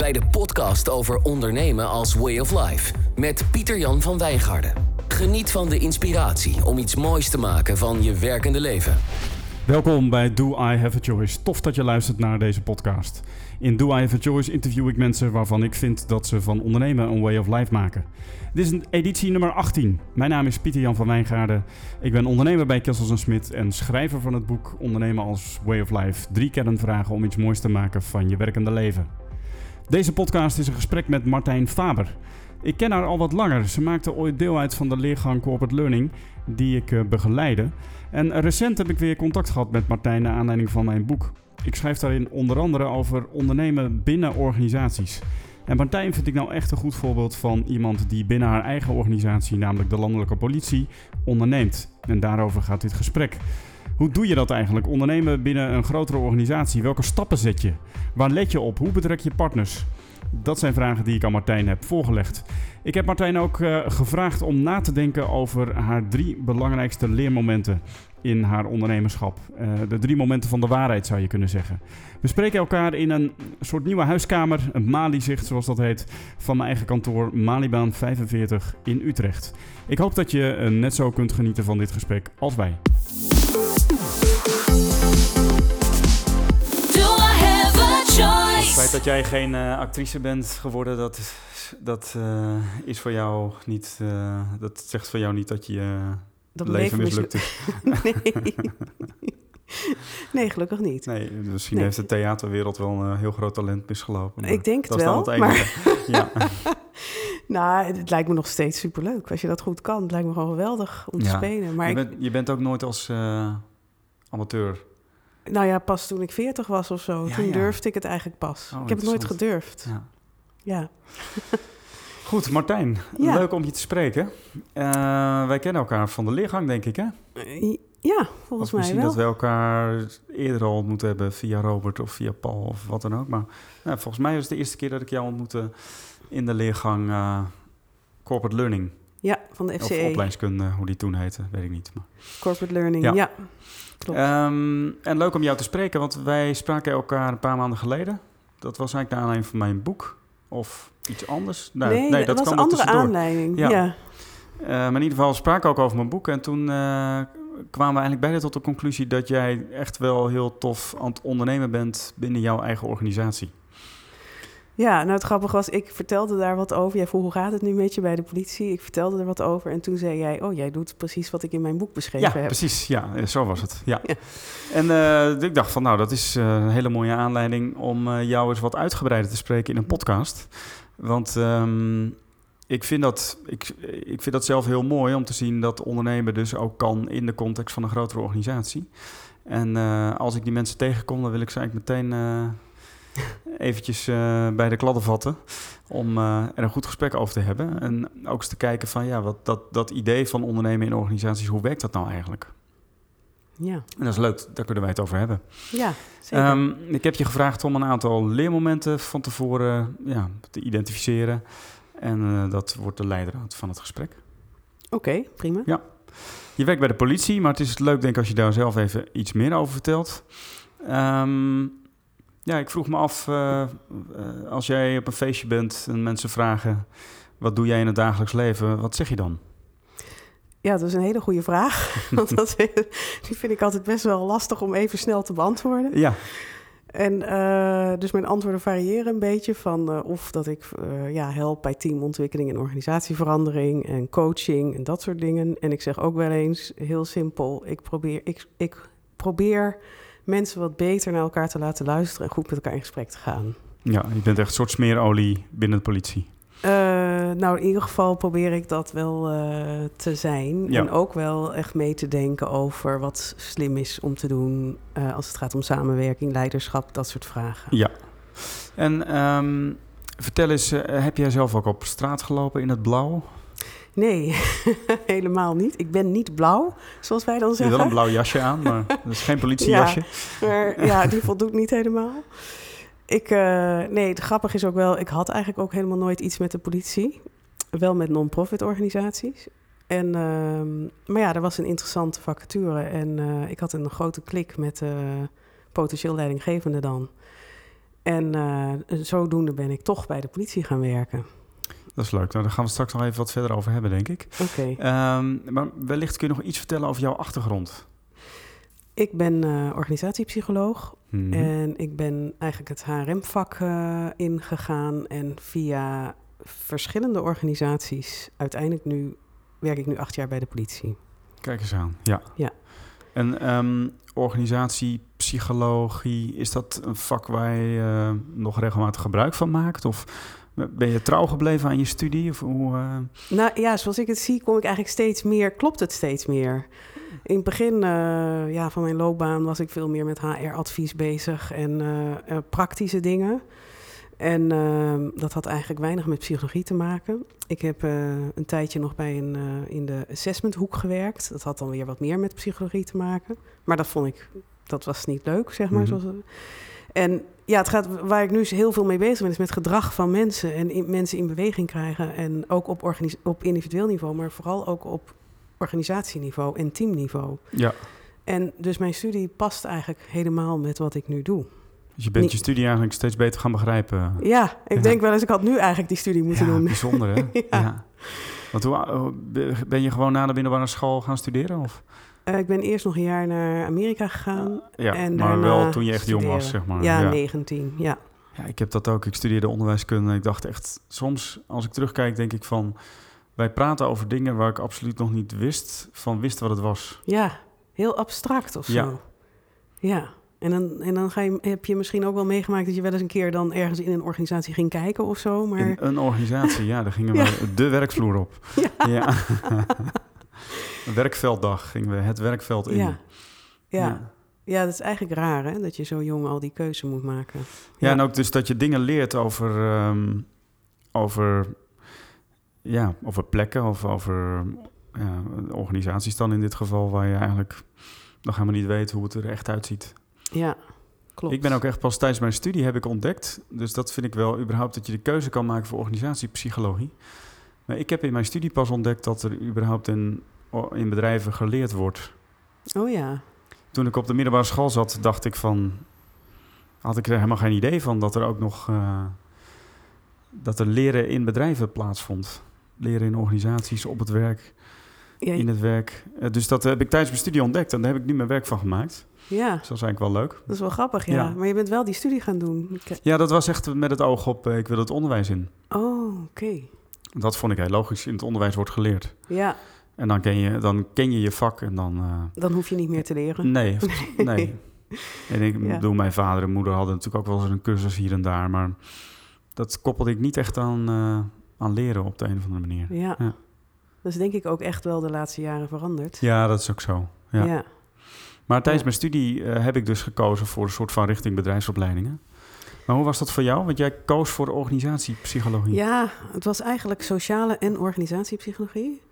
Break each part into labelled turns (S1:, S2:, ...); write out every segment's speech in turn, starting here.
S1: bij de podcast over ondernemen als way of life met Pieter-Jan van Wijngaarden. Geniet van de inspiratie om iets moois te maken van je werkende leven.
S2: Welkom bij Do I Have a Choice. Tof dat je luistert naar deze podcast. In Do I Have a Choice interview ik mensen waarvan ik vind dat ze van ondernemen een way of life maken. Dit is editie nummer 18. Mijn naam is Pieter Jan van Wijngaarden. Ik ben ondernemer bij Kessels Smit en schrijver van het boek Ondernemen als Way of Life. Drie kernvragen om iets moois te maken van je werkende leven. Deze podcast is een gesprek met Martijn Faber. Ik ken haar al wat langer. Ze maakte ooit deel uit van de leergang Corporate Learning die ik uh, begeleide. En recent heb ik weer contact gehad met Martijn naar aanleiding van mijn boek. Ik schrijf daarin onder andere over ondernemen binnen organisaties. En Martijn vind ik nou echt een goed voorbeeld van iemand die binnen haar eigen organisatie, namelijk de landelijke politie, onderneemt. En daarover gaat dit gesprek. Hoe doe je dat eigenlijk? Ondernemen binnen een grotere organisatie. Welke stappen zet je? Waar let je op? Hoe betrek je partners? Dat zijn vragen die ik aan Martijn heb voorgelegd. Ik heb Martijn ook uh, gevraagd om na te denken over haar drie belangrijkste leermomenten in haar ondernemerschap. Uh, de drie momenten van de waarheid zou je kunnen zeggen. We spreken elkaar in een soort nieuwe huiskamer, een Mali-zicht zoals dat heet, van mijn eigen kantoor Malibaan 45 in Utrecht. Ik hoop dat je uh, net zo kunt genieten van dit gesprek als wij. Feit dat jij geen uh, actrice bent geworden, dat, dat uh, is voor jou niet. Uh, dat zegt voor jou niet dat je dat leven mislukt is.
S3: nee. nee, gelukkig niet.
S2: Nee, misschien nee. heeft de theaterwereld wel een heel groot talent misgelopen.
S3: Ik denk het wel. Het maar... ja. nou, het lijkt me nog steeds superleuk. Als je dat goed kan, het lijkt me gewoon geweldig om te ja. spelen. Maar
S2: je, bent, je bent ook nooit als amateur
S3: nou ja, pas toen ik 40 was of zo. Ja, toen ja. durfde ik het eigenlijk pas. Oh, ik heb het nooit gedurfd. Ja. ja.
S2: Goed, Martijn. Leuk om je te spreken. Uh, wij kennen elkaar van de leergang, denk ik, hè?
S3: Ja, volgens
S2: of
S3: mij wel.
S2: dat we elkaar eerder al ontmoet hebben via Robert of via Paul of wat dan ook. Maar nou, volgens mij was het de eerste keer dat ik jou ontmoette in de leergang uh, Corporate Learning.
S3: Ja, van de FCE.
S2: Of opleidingskunde, hoe die toen heette, weet ik niet. Maar...
S3: Corporate Learning, ja.
S2: Um, en leuk om jou te spreken, want wij spraken elkaar een paar maanden geleden. Dat was eigenlijk naar aanleiding van mijn boek. Of iets anders?
S3: Nou, nee, nee, dat, dat was een andere aanleiding. Ja. ja.
S2: Uh, maar in ieder geval spraken we ook over mijn boek. En toen uh, kwamen we eigenlijk beide tot de conclusie dat jij echt wel heel tof aan het ondernemen bent binnen jouw eigen organisatie.
S3: Ja, nou het grappige was, ik vertelde daar wat over. Jij vroeg, hoe gaat het nu met je bij de politie? Ik vertelde er wat over en toen zei jij... oh, jij doet precies wat ik in mijn boek beschreven
S2: ja,
S3: heb.
S2: Precies, ja, zo was het. Ja. ja. En uh, ik dacht van, nou, dat is uh, een hele mooie aanleiding... om uh, jou eens wat uitgebreider te spreken in een podcast. Want um, ik, vind dat, ik, ik vind dat zelf heel mooi om te zien... dat ondernemen dus ook kan in de context van een grotere organisatie. En als ik die mensen tegenkom, dan wil ik ze eigenlijk meteen eventjes uh, bij de kladden vatten. Om uh, er een goed gesprek over te hebben. En ook eens te kijken van ja, wat, dat, dat idee van ondernemen in organisaties, hoe werkt dat nou eigenlijk?
S3: Ja.
S2: En dat is leuk, daar kunnen wij het over hebben.
S3: Ja, zeker.
S2: Um, ik heb je gevraagd om een aantal leermomenten van tevoren ja, te identificeren. En uh, dat wordt de leidraad van het gesprek.
S3: Oké, okay, prima.
S2: Ja. Je werkt bij de politie, maar het is leuk denk ik als je daar zelf even iets meer over vertelt. Um, ja, ik vroeg me af, uh, uh, als jij op een feestje bent en mensen vragen... wat doe jij in het dagelijks leven, wat zeg je dan?
S3: Ja, dat is een hele goede vraag. Want dat, die vind ik altijd best wel lastig om even snel te beantwoorden.
S2: Ja.
S3: En uh, dus mijn antwoorden variëren een beetje van of dat ik ja, help bij teamontwikkeling en organisatieverandering en coaching en dat soort dingen. En ik zeg ook wel eens heel simpel, ik probeer, ik, ik probeer mensen wat beter naar elkaar te laten luisteren en goed met elkaar in gesprek te gaan.
S2: Ja, je bent echt een soort smeerolie binnen de politie.
S3: Uh, nou, in ieder geval probeer ik dat wel uh, te zijn. Ja. En ook wel echt mee te denken over wat slim is om te doen uh, als het gaat om samenwerking, leiderschap, dat soort vragen.
S2: Ja. En um, vertel eens, heb jij zelf ook op straat gelopen in het blauw?
S3: Nee, helemaal niet. Ik ben niet blauw, zoals wij dan zeggen. Je
S2: hebt wel een blauw jasje aan, maar dat is geen politiejasje.
S3: ja, maar ja, die voldoet niet helemaal. Ik, uh, nee, het grappige is ook wel, ik had eigenlijk ook helemaal nooit iets met de politie. Wel met non-profit organisaties. En, uh, maar ja, er was een interessante vacature en uh, ik had een grote klik met potentieel leidinggevende dan. En uh, zodoende ben ik toch bij de politie gaan werken.
S2: Dat is leuk. Nou, daar gaan we straks nog even wat verder over hebben, denk ik.
S3: Oké.
S2: Okay. Um, maar wellicht kun je nog iets vertellen over jouw achtergrond.
S3: Ik ben uh, organisatiepsycholoog mm. en ik ben eigenlijk het HRM-vak uh, ingegaan en via verschillende organisaties uiteindelijk nu werk ik nu acht jaar bij de politie.
S2: Kijk eens aan, ja.
S3: Ja.
S2: En um, organisatiepsychologie, is dat een vak waar je uh, nog regelmatig gebruik van maakt? Of ben je trouw gebleven aan je studie? Of hoe, uh...
S3: Nou ja, zoals ik het zie, kom ik eigenlijk steeds meer, klopt het steeds meer. In het begin uh, ja, van mijn loopbaan was ik veel meer met HR-advies bezig en uh, praktische dingen. En dat had eigenlijk weinig met psychologie te maken. Ik heb een tijdje nog bij een, in de assessmenthoek gewerkt. Dat had dan weer wat meer met psychologie te maken. Maar dat vond ik, dat was niet leuk, zeg maar. Zoals, en ja, het gaat, waar ik nu heel veel mee bezig ben, is met gedrag van mensen en in, mensen in beweging krijgen. En ook op, op individueel niveau, maar vooral ook op organisatieniveau en teamniveau.
S2: Ja.
S3: En dus mijn studie past eigenlijk helemaal met wat ik nu doe.
S2: Dus je bent je studie eigenlijk steeds beter gaan begrijpen.
S3: Ja, ik ja. denk wel eens, ik had nu eigenlijk die studie moeten
S2: ja,
S3: doen.
S2: bijzonder hè? ja. ja. Want hoe, ben je gewoon na de binnenbare school gaan studeren? Of?
S3: Uh, ik ben eerst nog een jaar naar Amerika gegaan.
S2: Uh, ja, en maar wel toen je echt studeren. jong was, zeg maar.
S3: Ja, ja, 19, ja.
S2: Ja, ik heb dat ook. Ik studeerde onderwijskunde. Ik dacht echt, soms als ik terugkijk, denk ik van... Wij praten over dingen waar ik absoluut nog niet wist, van wist wat het was.
S3: Ja, heel abstract of zo.
S2: Ja.
S3: ja. En dan, en dan ga je, heb je misschien ook wel meegemaakt dat je wel eens een keer dan ergens in een organisatie ging kijken of zo. Maar...
S2: In een organisatie, ja, daar gingen we ja. de werkvloer op.
S3: Ja.
S2: ja. Een werkvelddag gingen we het werkveld in.
S3: Ja. ja. ja. Dat is eigenlijk raar hè, dat je zo jong al die keuze moet maken.
S2: Ja, ja. en ook dus dat je dingen leert over, um, over, ja, over plekken of over ja, organisaties dan in dit geval, waar je eigenlijk nog helemaal niet weet hoe het er echt uitziet.
S3: Ja, klopt.
S2: Ik ben ook echt pas tijdens mijn studie heb ik ontdekt, dus dat vind ik wel überhaupt dat je de keuze kan maken voor organisatiepsychologie. Maar ik heb in mijn studie pas ontdekt dat er überhaupt in, in bedrijven geleerd wordt.
S3: Oh ja.
S2: Toen ik op de middelbare school zat, dacht ik van... Had ik er helemaal geen idee van dat er ook nog... Uh, dat er leren in bedrijven plaatsvond. Leren in organisaties, op het werk,
S3: ja,
S2: in het werk. Uh, dus dat heb ik tijdens mijn studie ontdekt. En daar heb ik nu mijn werk van gemaakt.
S3: Ja.
S2: Dus dat is eigenlijk wel leuk.
S3: Dat is wel grappig, ja. ja. Maar je bent wel die studie gaan doen.
S2: Ja, dat was echt met het oog op... Ik wil het onderwijs in.
S3: Oh, oké. Okay.
S2: Dat vond ik heel logisch. In het onderwijs wordt geleerd.
S3: Ja.
S2: En dan ken je, dan ken je je vak en dan... Uh,
S3: dan hoef je niet meer te leren.
S2: Nee, nee. En ik ja. bedoel, mijn vader en moeder hadden natuurlijk ook wel eens een cursus hier en daar. Maar dat koppelde ik niet echt aan, uh, aan leren op de een of andere manier.
S3: Ja. ja. Dat is denk ik ook echt wel de laatste jaren veranderd.
S2: Ja, dat is ook zo. Ja.
S3: ja.
S2: Maar tijdens mijn studie uh, heb ik dus gekozen voor een soort van richting bedrijfsopleidingen. Maar hoe was dat voor jou? Want jij koos voor organisatiepsychologie.
S3: Ja, het was eigenlijk sociale en organisatiepsychologie.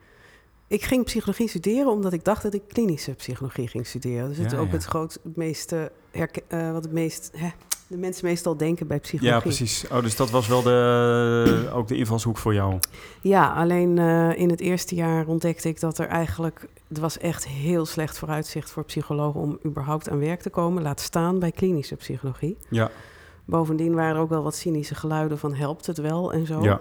S3: Ik ging psychologie studeren omdat ik dacht dat ik klinische psychologie ging studeren. Dus het is ook het groot, het meeste, uh, wat het meest, hè, de mensen meestal denken bij psychologie.
S2: Ja, precies. Oh, dus dat was wel de, ook de invalshoek voor jou.
S3: Ja, alleen uh, in het eerste jaar ontdekte ik dat er eigenlijk, het was echt heel slecht vooruitzicht voor psychologen om überhaupt aan werk te komen, laat staan bij klinische psychologie.
S2: Ja.
S3: Bovendien waren er ook wel wat cynische geluiden van helpt het wel en zo.
S2: Ja.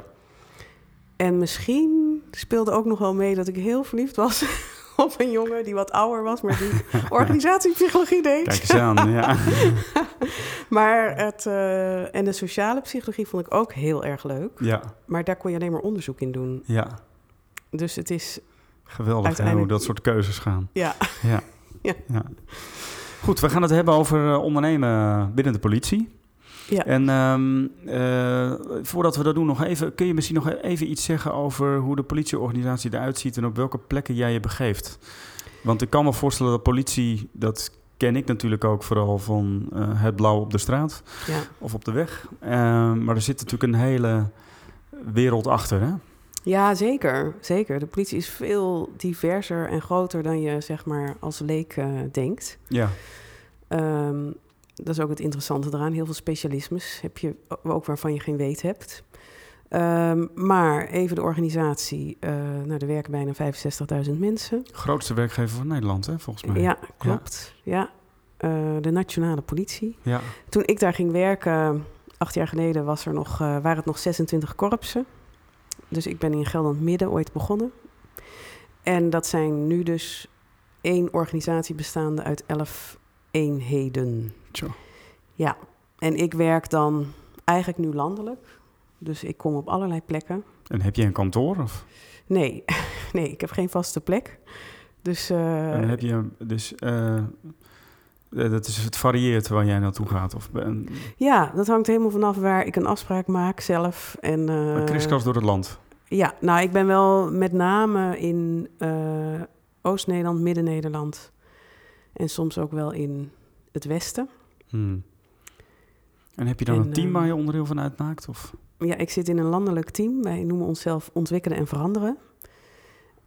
S3: En misschien speelde ook nog wel mee dat ik heel verliefd was op een jongen die wat ouder was, maar die organisatiepsychologie deed.
S2: Kijk eens aan, ja.
S3: maar het, uh, en de sociale psychologie vond ik ook heel erg leuk.
S2: Ja.
S3: Maar daar kon je alleen maar onderzoek in doen.
S2: Ja.
S3: Dus het is...
S2: Geweldig uiteindelijk... hoe dat soort keuzes gaan.
S3: Ja.
S2: ja.
S3: ja.
S2: ja. Goed, we gaan het hebben over uh, ondernemen binnen de politie.
S3: Ja.
S2: En um, uh, voordat we dat doen, nog even, kun je misschien nog even iets zeggen over hoe de politieorganisatie eruit ziet en op welke plekken jij je begeeft? Want ik kan me voorstellen dat politie, dat ken ik natuurlijk ook vooral van uh, het blauw op de straat
S3: ja.
S2: of op de weg. Uh, maar er zit natuurlijk een hele wereld achter, hè?
S3: Ja, zeker. Zeker. De politie is veel diverser en groter dan je zeg maar als leek uh, denkt.
S2: Ja.
S3: Um, dat is ook het interessante eraan. Heel veel specialismes heb je ook waarvan je geen weet hebt. Um, maar even de organisatie. Uh, nou, er werken bijna 65.000 mensen.
S2: Grootste werkgever van Nederland, hè, volgens mij.
S3: Ja, klopt. Ja. ja. Uh, de nationale politie.
S2: Ja.
S3: Toen ik daar ging werken, acht jaar geleden was er nog, eh, waren het nog 26 korpsen. Dus ik ben in Gelderland Midden ooit begonnen. En dat zijn nu dus één organisatie bestaande uit elf eenheden. Ja, en ik werk dan eigenlijk nu landelijk. Dus ik kom op allerlei plekken.
S2: En heb je een kantoor? Of?
S3: Nee, nee ik heb geen vaste plek. Dus, uh,
S2: en heb je dus... Uh, dat is, het varieert waar jij naartoe gaat? Of ben...
S3: Ja, dat hangt helemaal vanaf waar ik een afspraak maak zelf. En, uh,
S2: door het land?
S3: Ja, nou, ik ben wel met name in uh, Oost-Nederland, Midden-Nederland. En soms ook wel in het Westen.
S2: Hmm. En heb je dan en, een team waar je onderdeel van uitmaakt? Of?
S3: Ja, ik zit in een landelijk team. Wij noemen onszelf Ontwikkelen en Veranderen.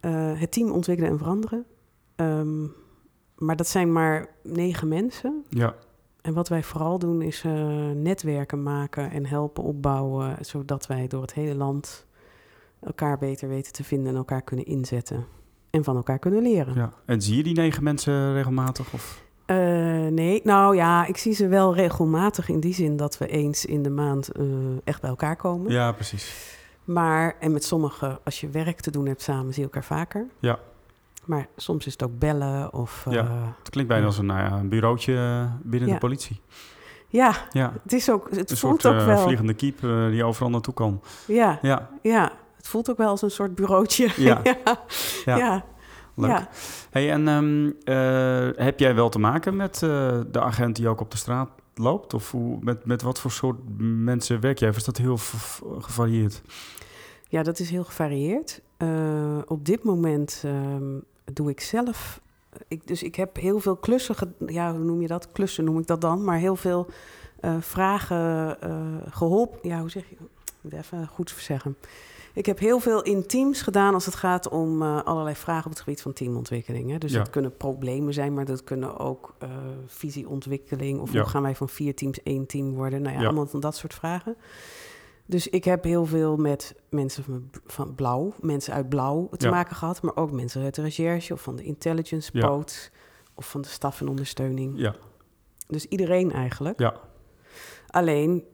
S3: Uh, het team Ontwikkelen en Veranderen. Um, maar dat zijn maar negen mensen.
S2: Ja.
S3: En wat wij vooral doen is uh, netwerken maken en helpen opbouwen, zodat wij door het hele land elkaar beter weten te vinden en elkaar kunnen inzetten. En van elkaar kunnen leren.
S2: Ja. En zie je die negen mensen regelmatig? Of?
S3: Uh, nee, nou ja, ik zie ze wel regelmatig in die zin dat we eens in de maand uh, echt bij elkaar komen.
S2: Ja, precies.
S3: Maar, en met sommigen, als je werk te doen hebt samen, zie je elkaar vaker.
S2: Ja.
S3: Maar soms is het ook bellen of...
S2: Ja,
S3: uh,
S2: het klinkt bijna als een, nou ja, een bureautje binnen
S3: Ja.
S2: de politie.
S3: ja,
S2: Ja,
S3: het is ook... Het
S2: een
S3: voelt
S2: soort
S3: ook
S2: eh,
S3: wel...
S2: vliegende kiep eh, die overal naartoe kan.
S3: Ja,
S2: Ja,
S3: ja, het voelt ook wel als een soort bureautje.
S2: Ja.
S3: ja.
S2: Ja.
S3: Ja.
S2: leuk.
S3: Ja.
S2: Hey, en ehm, eh, heb jij wel te maken met eh, de agent die ook op de straat loopt? Of hoe, met, met wat voor soort mensen werk jij? Of is dat heel gevarieerd?
S3: Ja, dat is heel gevarieerd. Eh, op dit moment ehm, doe ik zelf. Ik, dus ik heb heel veel klussen. Ja, hoe noem je dat? Klussen noem ik dat dan. Maar heel veel vragen eh, geholpen. Ja, hoe zeg je? Moet even goed zeggen. Ik heb heel veel in teams gedaan als het gaat om eh, allerlei vragen op het gebied van teamontwikkeling. Hè. Dus
S2: Ja.
S3: dat kunnen problemen zijn, maar dat kunnen ook eh, visieontwikkeling. Of
S2: Ja.
S3: hoe gaan wij van vier teams één team worden? Nou ja,
S2: Ja.
S3: allemaal van dat soort vragen. Dus ik heb heel veel met mensen van, van Blauw, mensen uit Blauw te maken gehad. Maar ook mensen uit de recherche of van de intelligence poot. Of van de staf en ondersteuning.
S2: Ja,
S3: Dus iedereen eigenlijk.
S2: ja,
S3: Alleen,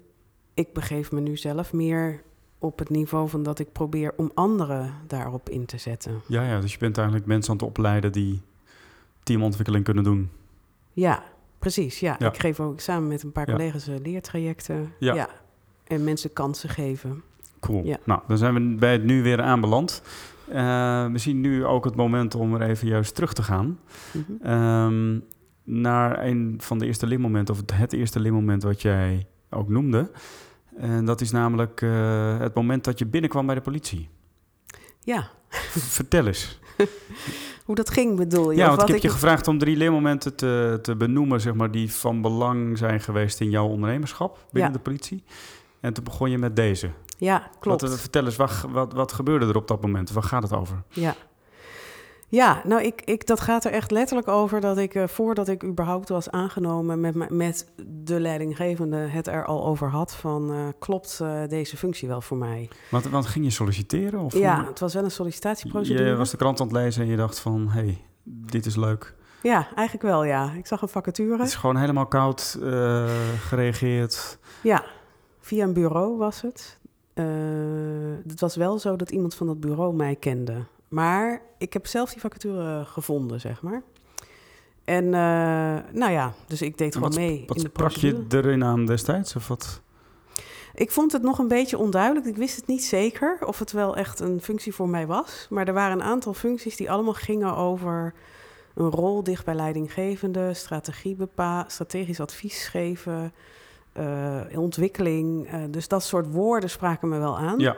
S3: ik begeef me nu zelf meer op het niveau van dat ik probeer om anderen daarop in te zetten.
S2: ja, ja. Dus je bent eigenlijk mensen aan het opleiden die teamontwikkeling kunnen doen.
S3: Ja, precies. Ja.
S2: Ja.
S3: Ik geef ook samen met een paar
S2: Ja.
S3: collega's eh, leertrajecten.
S2: Ja.
S3: En mensen kansen geven.
S2: Cool.
S3: Ja.
S2: Nou, dan zijn we bij het nu weer aanbeland. Eh we zien nu ook het moment om er even juist terug te gaan.
S3: Mhm.
S2: Ehm, naar een van de eerste leermomenten, of het, het eerste leermoment wat jij ook noemde. En dat is namelijk eh, het moment dat je binnenkwam bij de politie.
S3: Ja,
S2: Vertel eens.
S3: hoe dat ging bedoel je?
S2: Ja, want ik heb je gevraagd om drie leermomenten te, te benoemen, zeg maar, die van belang zijn geweest in jouw ondernemerschap binnen
S3: Ja.
S2: de politie. En toen begon je met deze.
S3: Ja, klopt.
S2: Wat, eh, vertel eens, wat, wat, wat gebeurde er op dat moment? Waar gaat het over?
S3: Ja. Ja, nou, ik, ik, dat gaat er echt letterlijk over dat ik, eh, voordat ik überhaupt was aangenomen met, me- met de leidinggevende, het er al over had van, eh, klopt eh, deze functie wel voor mij?
S2: Want, want ging je solliciteren? Of
S3: ja, het was wel een sollicitatieprocedure.
S2: Je was de krant aan het lezen en je dacht van, hé, hey, dit is leuk.
S3: Ja, eigenlijk wel, ja. Ik zag een vacature.
S2: Het is gewoon helemaal koud gereageerd.
S3: Ja, via een bureau was het. Het was wel zo dat iemand van dat bureau mij kende. Maar ik heb zelf die vacature gevonden, zeg maar. En eh, nou ja, dus ik deed gewoon
S2: wat,
S3: mee
S2: wat
S3: in de
S2: sprak je erin aan destijds? Of wat?
S3: Ik vond het nog een beetje onduidelijk. Ik wist het niet zeker of het wel echt een functie voor mij was. Maar er waren een aantal functies die allemaal gingen over een rol dicht bij leidinggevende, strategie bepa strategisch advies geven, eh, ontwikkeling. eh, dus dat soort woorden spraken me wel aan.
S2: Ja,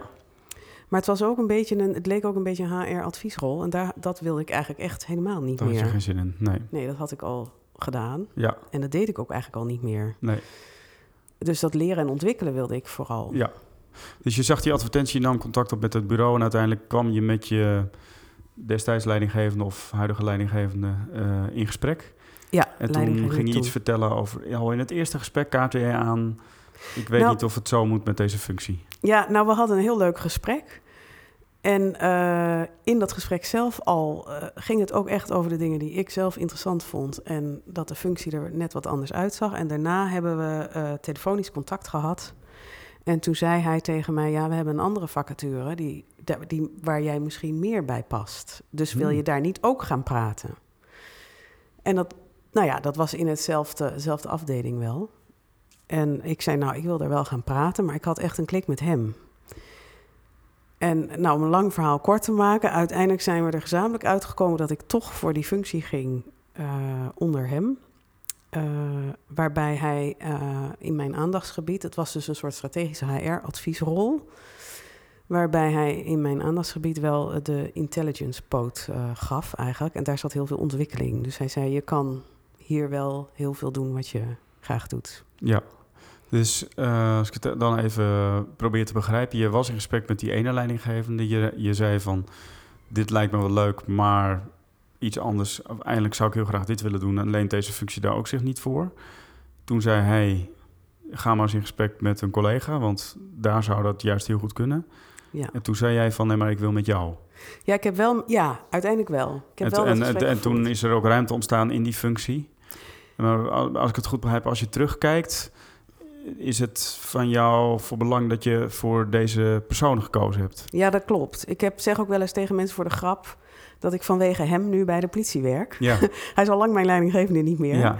S3: Maar het was ook een beetje een, het leek ook een beetje een HR-adviesrol. En daar, dat wilde ik eigenlijk echt helemaal niet
S2: daar had je
S3: meer.
S2: geen zin in. Nee.
S3: Nee, dat had ik al gedaan.
S2: Ja,
S3: En dat deed ik ook eigenlijk al niet meer.
S2: nee.
S3: Dus dat leren en ontwikkelen wilde ik vooral.
S2: Ja. Dus je zag die advertentie, je nam contact op met het bureau... en uiteindelijk kwam je met je destijds leidinggevende of huidige leidinggevende eh, in gesprek.
S3: Ja,
S2: En toen ging je iets vertellen over... Al in het eerste gesprek kaartte je aan... ik weet
S3: Nou-
S2: niet of het zo moet met deze functie.
S3: Ja, nou, we hadden een heel leuk gesprek. En eh, in dat gesprek zelf al eh, ging het ook echt over de dingen die ik zelf interessant vond. En dat de functie er net wat anders uitzag. En daarna hebben we eh, telefonisch contact gehad. En toen zei hij tegen mij: Ja, we hebben een andere vacature die, die, waar jij misschien meer bij past. Dus wil
S2: Hmm.
S3: je daar niet ook gaan praten? En dat, nou ja, dat was in hetzelfde dezelfde afdeling wel. En ik zei: Nou, ik wil daar wel gaan praten, maar ik had echt een klik met hem. En nou, om een lang verhaal kort te maken, uiteindelijk zijn we er gezamenlijk uitgekomen dat ik toch voor die functie ging eh, onder hem. Eh, waarbij hij eh, in mijn aandachtsgebied, het was dus een soort strategische HR-adviesrol, waarbij hij in mijn aandachtsgebied wel de intelligence poot gaf eigenlijk. En daar zat heel veel ontwikkeling. Dus hij zei, je kan hier wel heel veel doen wat je graag doet.
S2: Ja. Dus eh, als ik het dan even probeer te begrijpen. Je was in gesprek met die ene leidinggevende. Je, je zei van, dit lijkt me wel leuk, maar iets anders. Eindelijk zou ik heel graag dit willen doen. En leent deze functie daar ook zich niet voor. Toen zei hij, ga maar eens in gesprek met een collega. Want daar zou dat juist heel goed kunnen.
S3: Ja,
S2: En toen zei jij van, nee, maar ik wil met jou.
S3: ja ik heb wel, ja, uiteindelijk wel. Ik heb
S2: En,
S3: wel
S2: en, en, toen is er ook ruimte ontstaan in die functie. Maar als ik het goed begrijp, als je terugkijkt, is het van jou voor belang dat je voor deze persoon gekozen hebt?
S3: Ja, dat klopt. Ik heb, zeg ook wel eens tegen mensen voor de grap dat ik vanwege hem nu bij de politie werk.
S2: Ja,
S3: Hij is al lang mijn leidinggevende niet meer.
S2: ja,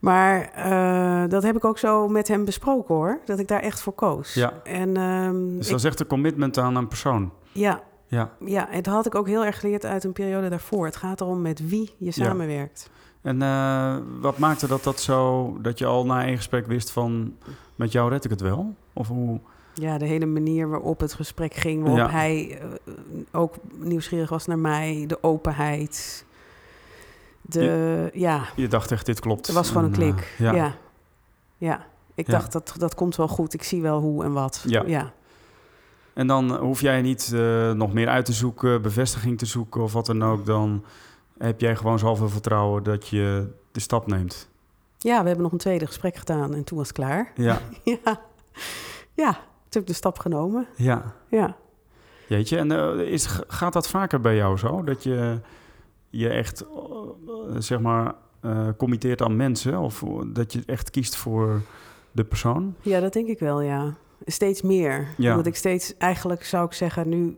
S3: Maar eh, dat heb ik ook zo met hem besproken hoor. Dat ik daar echt voor koos.
S2: Ja.
S3: En ehm,
S2: dus
S3: ik-
S2: dat is echt een commitment aan een persoon.
S3: ja,
S2: Ja,
S3: ja, en dat had ik ook heel erg geleerd uit een periode daarvoor. Het gaat erom met wie je samenwerkt.
S2: En eh, wat maakte dat dat zo, dat je al na één gesprek wist van, met jou red ik het wel? Of hoe?
S3: Ja, de hele manier waarop het gesprek ging, waarop
S2: Ja.
S3: hij eh, ook nieuwsgierig was naar mij, de openheid. De, ja,
S2: Je dacht echt, dit klopt.
S3: er was gewoon een
S2: En, eh,
S3: klik.
S2: ja.
S3: ja. ja. Ik
S2: Ja.
S3: dacht, dat, dat komt wel goed. Ik zie wel hoe en wat.
S2: Ja.
S3: ja.
S2: En dan hoef jij niet nog meer uit te zoeken, bevestiging te zoeken of wat dan ook. Dan heb jij gewoon zoveel vertrouwen dat je de stap neemt.
S3: Ja, we hebben nog een tweede gesprek gedaan en toen was het klaar.
S2: Ja,
S3: Ja, ja toen heb ik de stap genomen.
S2: ja.
S3: Ja.
S2: Jeetje, en eh, is, gaat dat vaker bij jou zo? Dat je je echt, eh, zeg maar, eh committeert aan mensen? Of dat je echt kiest voor de persoon?
S3: ja, dat denk ik wel, ja. Steeds meer.
S2: Ja.
S3: Omdat ik steeds, eigenlijk zou ik zeggen, nu,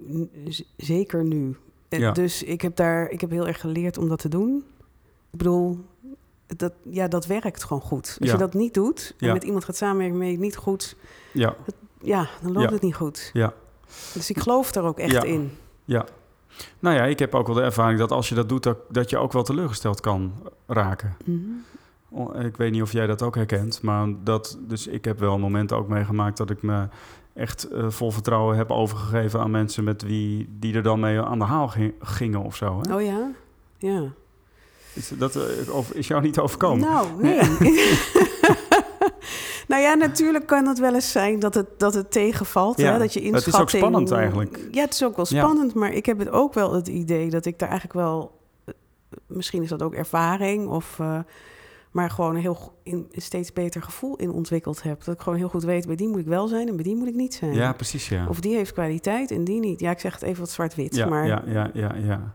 S3: zeker nu. Eh,
S2: Ja.
S3: Dus ik heb daar, ik heb heel erg geleerd om dat te doen. Ik bedoel, dat, ja, dat werkt gewoon goed. Als
S2: Ja.
S3: je dat niet doet en
S2: Ja.
S3: met iemand gaat samenwerken mee niet goed,
S2: Ja,
S3: ja, dan loopt het niet goed.
S2: ja.
S3: Dus ik geloof er ook echt in.
S2: Ja. Nou ja, ik heb ook wel de ervaring dat als je dat doet, dat, dat je ook wel teleurgesteld kan raken.
S3: Mhm.
S2: Ik weet niet of jij dat ook herkent, maar dat, dus ik heb wel momenten ook meegemaakt dat ik me echt eh, vol vertrouwen heb overgegeven aan mensen met wie die er dan mee aan de haal ging- gingen of zo. Hè?
S3: Oh ja? Ja.
S2: Is, dat, eh, of, is jou niet overkomen?
S3: Nou, nee. nou ja, natuurlijk kan het wel eens zijn dat het, dat het tegenvalt.
S2: Ja,
S3: hè? Dat je
S2: het is ook
S3: inschatting...
S2: spannend eigenlijk.
S3: Ja, het is ook wel
S2: Ja.
S3: spannend. Maar ik heb het ook wel het idee dat ik daar eigenlijk wel... eh, Misschien is dat ook ervaring of... maar gewoon een heel in, een steeds beter gevoel in ontwikkeld heb. Dat ik gewoon heel goed weet, bij die moet ik wel zijn en bij die moet ik niet zijn.
S2: Ja, precies, ja.
S3: Of die heeft kwaliteit en die niet. Ja, ik zeg het even wat zwart-wit.
S2: ja,
S3: maar
S2: ja, ja, ja, ja.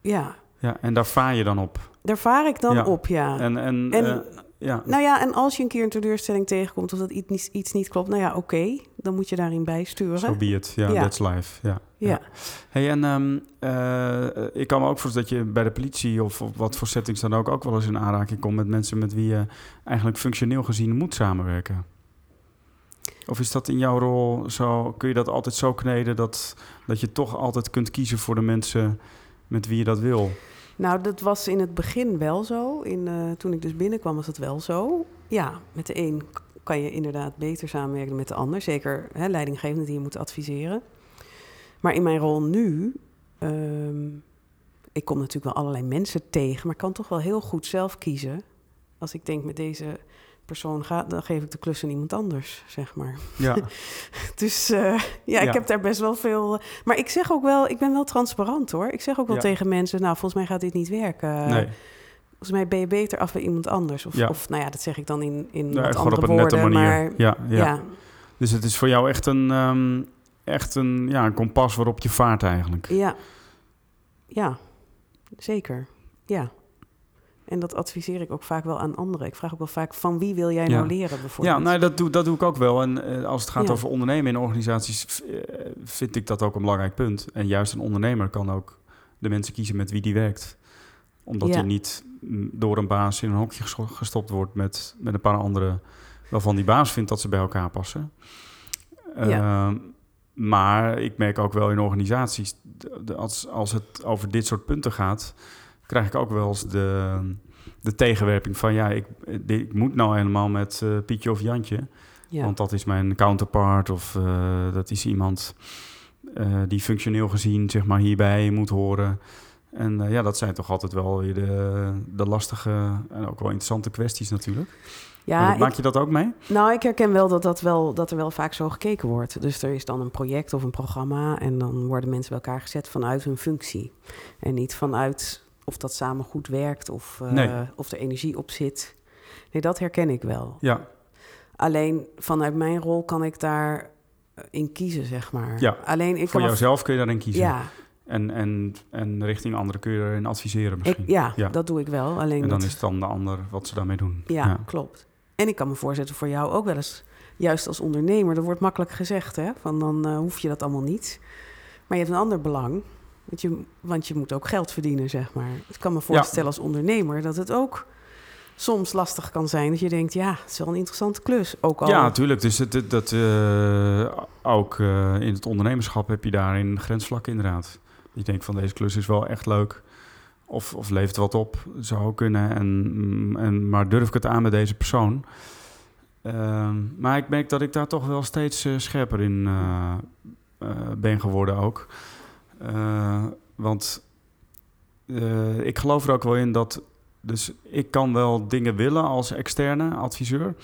S3: ja,
S2: ja, en daar vaar je dan op.
S3: daar vaar ik dan
S2: Ja.
S3: op, ja.
S2: En, en,
S3: En-
S2: eh, ja,
S3: Nou ja, en als je een keer een teleurstelling tegenkomt of dat iets, niet- iets niet klopt, nou ja, oké, dan moet je daarin bijsturen.
S2: so be it. Ja,
S3: Ja.
S2: that's life. Ja,
S3: ja.
S2: Hey, en ehm, eh, ik kan me ook voorstellen dat je bij de politie of wat voor settings dan ook, ook wel eens in aanraking komt met mensen met wie je eigenlijk functioneel gezien moet samenwerken. Of is dat in jouw rol zo, kun je dat altijd zo kneden dat, dat je toch altijd kunt kiezen voor de mensen met wie je dat wil?
S3: Nou, dat was in het begin wel zo. In, eh, toen ik dus binnenkwam was dat wel zo. Ja, met de een kan je inderdaad beter samenwerken dan met de ander. Zeker hè, leidinggevenden die je moet adviseren. Maar in mijn rol nu... ehm, ik kom natuurlijk wel allerlei mensen tegen... maar kan toch wel heel goed zelf kiezen. Als ik denk met deze persoon gaat... dan geef ik de klus aan iemand anders, zeg maar.
S2: Ja,
S3: Dus eh, ja,
S2: Ja.
S3: ik heb daar best wel veel. Maar ik zeg ook wel, ik ben wel transparant hoor. Ik zeg ook wel
S2: Ja.
S3: tegen mensen, nou, volgens mij gaat dit niet werken.
S2: nee.
S3: Volgens mij ben je beter af bij iemand anders. Of,
S2: Ja.
S3: of nou ja, dat zeg ik dan in, in
S2: Ja,
S3: wat
S2: gewoon
S3: andere
S2: op een nette
S3: woorden.
S2: manier.
S3: Maar
S2: ja,
S3: ja.
S2: ja. Dus het is voor jou echt een, ehm, echt een, ja, een kompas waarop je vaart eigenlijk.
S3: ja, ja, zeker. Ja. En dat adviseer ik ook vaak wel aan anderen. Ik vraag ook wel vaak, van wie wil jij nou leren bijvoorbeeld?
S2: Ja, nou, dat, doe, dat doe ik ook wel. En uh, als het gaat over ondernemen in organisaties, uh, vind ik dat ook een belangrijk punt. En juist een ondernemer kan ook de mensen kiezen met wie die werkt. Omdat hij niet door een baas in een hokje gestopt wordt met, met een paar anderen... waarvan die baas vindt dat ze bij elkaar passen. Ja. Uh, maar ik merk ook wel in organisaties, als, als het over dit soort punten gaat, krijg ik ook wel eens de, de tegenwerping van ja, ik, ik moet nou helemaal met uh, Pietje of Jantje. Want dat is mijn counterpart of uh, dat is iemand uh, die functioneel gezien zeg maar hierbij moet horen. En ja, dat zijn toch altijd wel weer de, de lastige en ook wel interessante kwesties natuurlijk. Ja, maak je dat ook mee?
S3: Nou, ik herken wel dat, dat wel dat er wel vaak zo gekeken wordt. Dus er is dan een project of een programma en dan worden mensen bij elkaar gezet vanuit hun functie. En niet vanuit of dat samen goed werkt of, uh, of er energie op zit. Nee, dat herken ik wel.
S2: Ja.
S3: Alleen vanuit mijn rol kan ik daar eh, in kiezen, zeg maar.
S2: Ja,
S3: Alleen, ik
S2: voor jouzelf kun je daarin kiezen. Ja. En, en, en richting anderen kun je erin adviseren misschien.
S3: Ik, ja, ja, dat doe ik wel. Alleen
S2: en dan is het dan de ander wat ze daarmee doen.
S3: Ja, klopt. En ik kan me voorzetten voor jou ook wel eens, juist als ondernemer, dat wordt makkelijk gezegd, hè? Van dan uh, hoef je dat allemaal niet. Maar je hebt een ander belang. Want je, want je moet ook geld verdienen, zeg maar. Ik kan me voorstellen als ondernemer dat het ook soms lastig kan zijn. Dat je denkt, ja, het is wel een interessante klus. Ook al...
S2: Ja, natuurlijk. Dus het, dat, uh, ook uh, in het ondernemerschap heb je daarin grensvlakken inderdaad. Je denkt van deze klus is wel echt leuk. Of, of levert wat op, zou kunnen. En, en, maar durf ik het aan met deze persoon? Uh, maar ik merk dat ik daar toch wel steeds uh, scherper in ben geworden ook. Want ik geloof er ook wel in dat. Dus ik kan wel dingen willen als externe adviseur.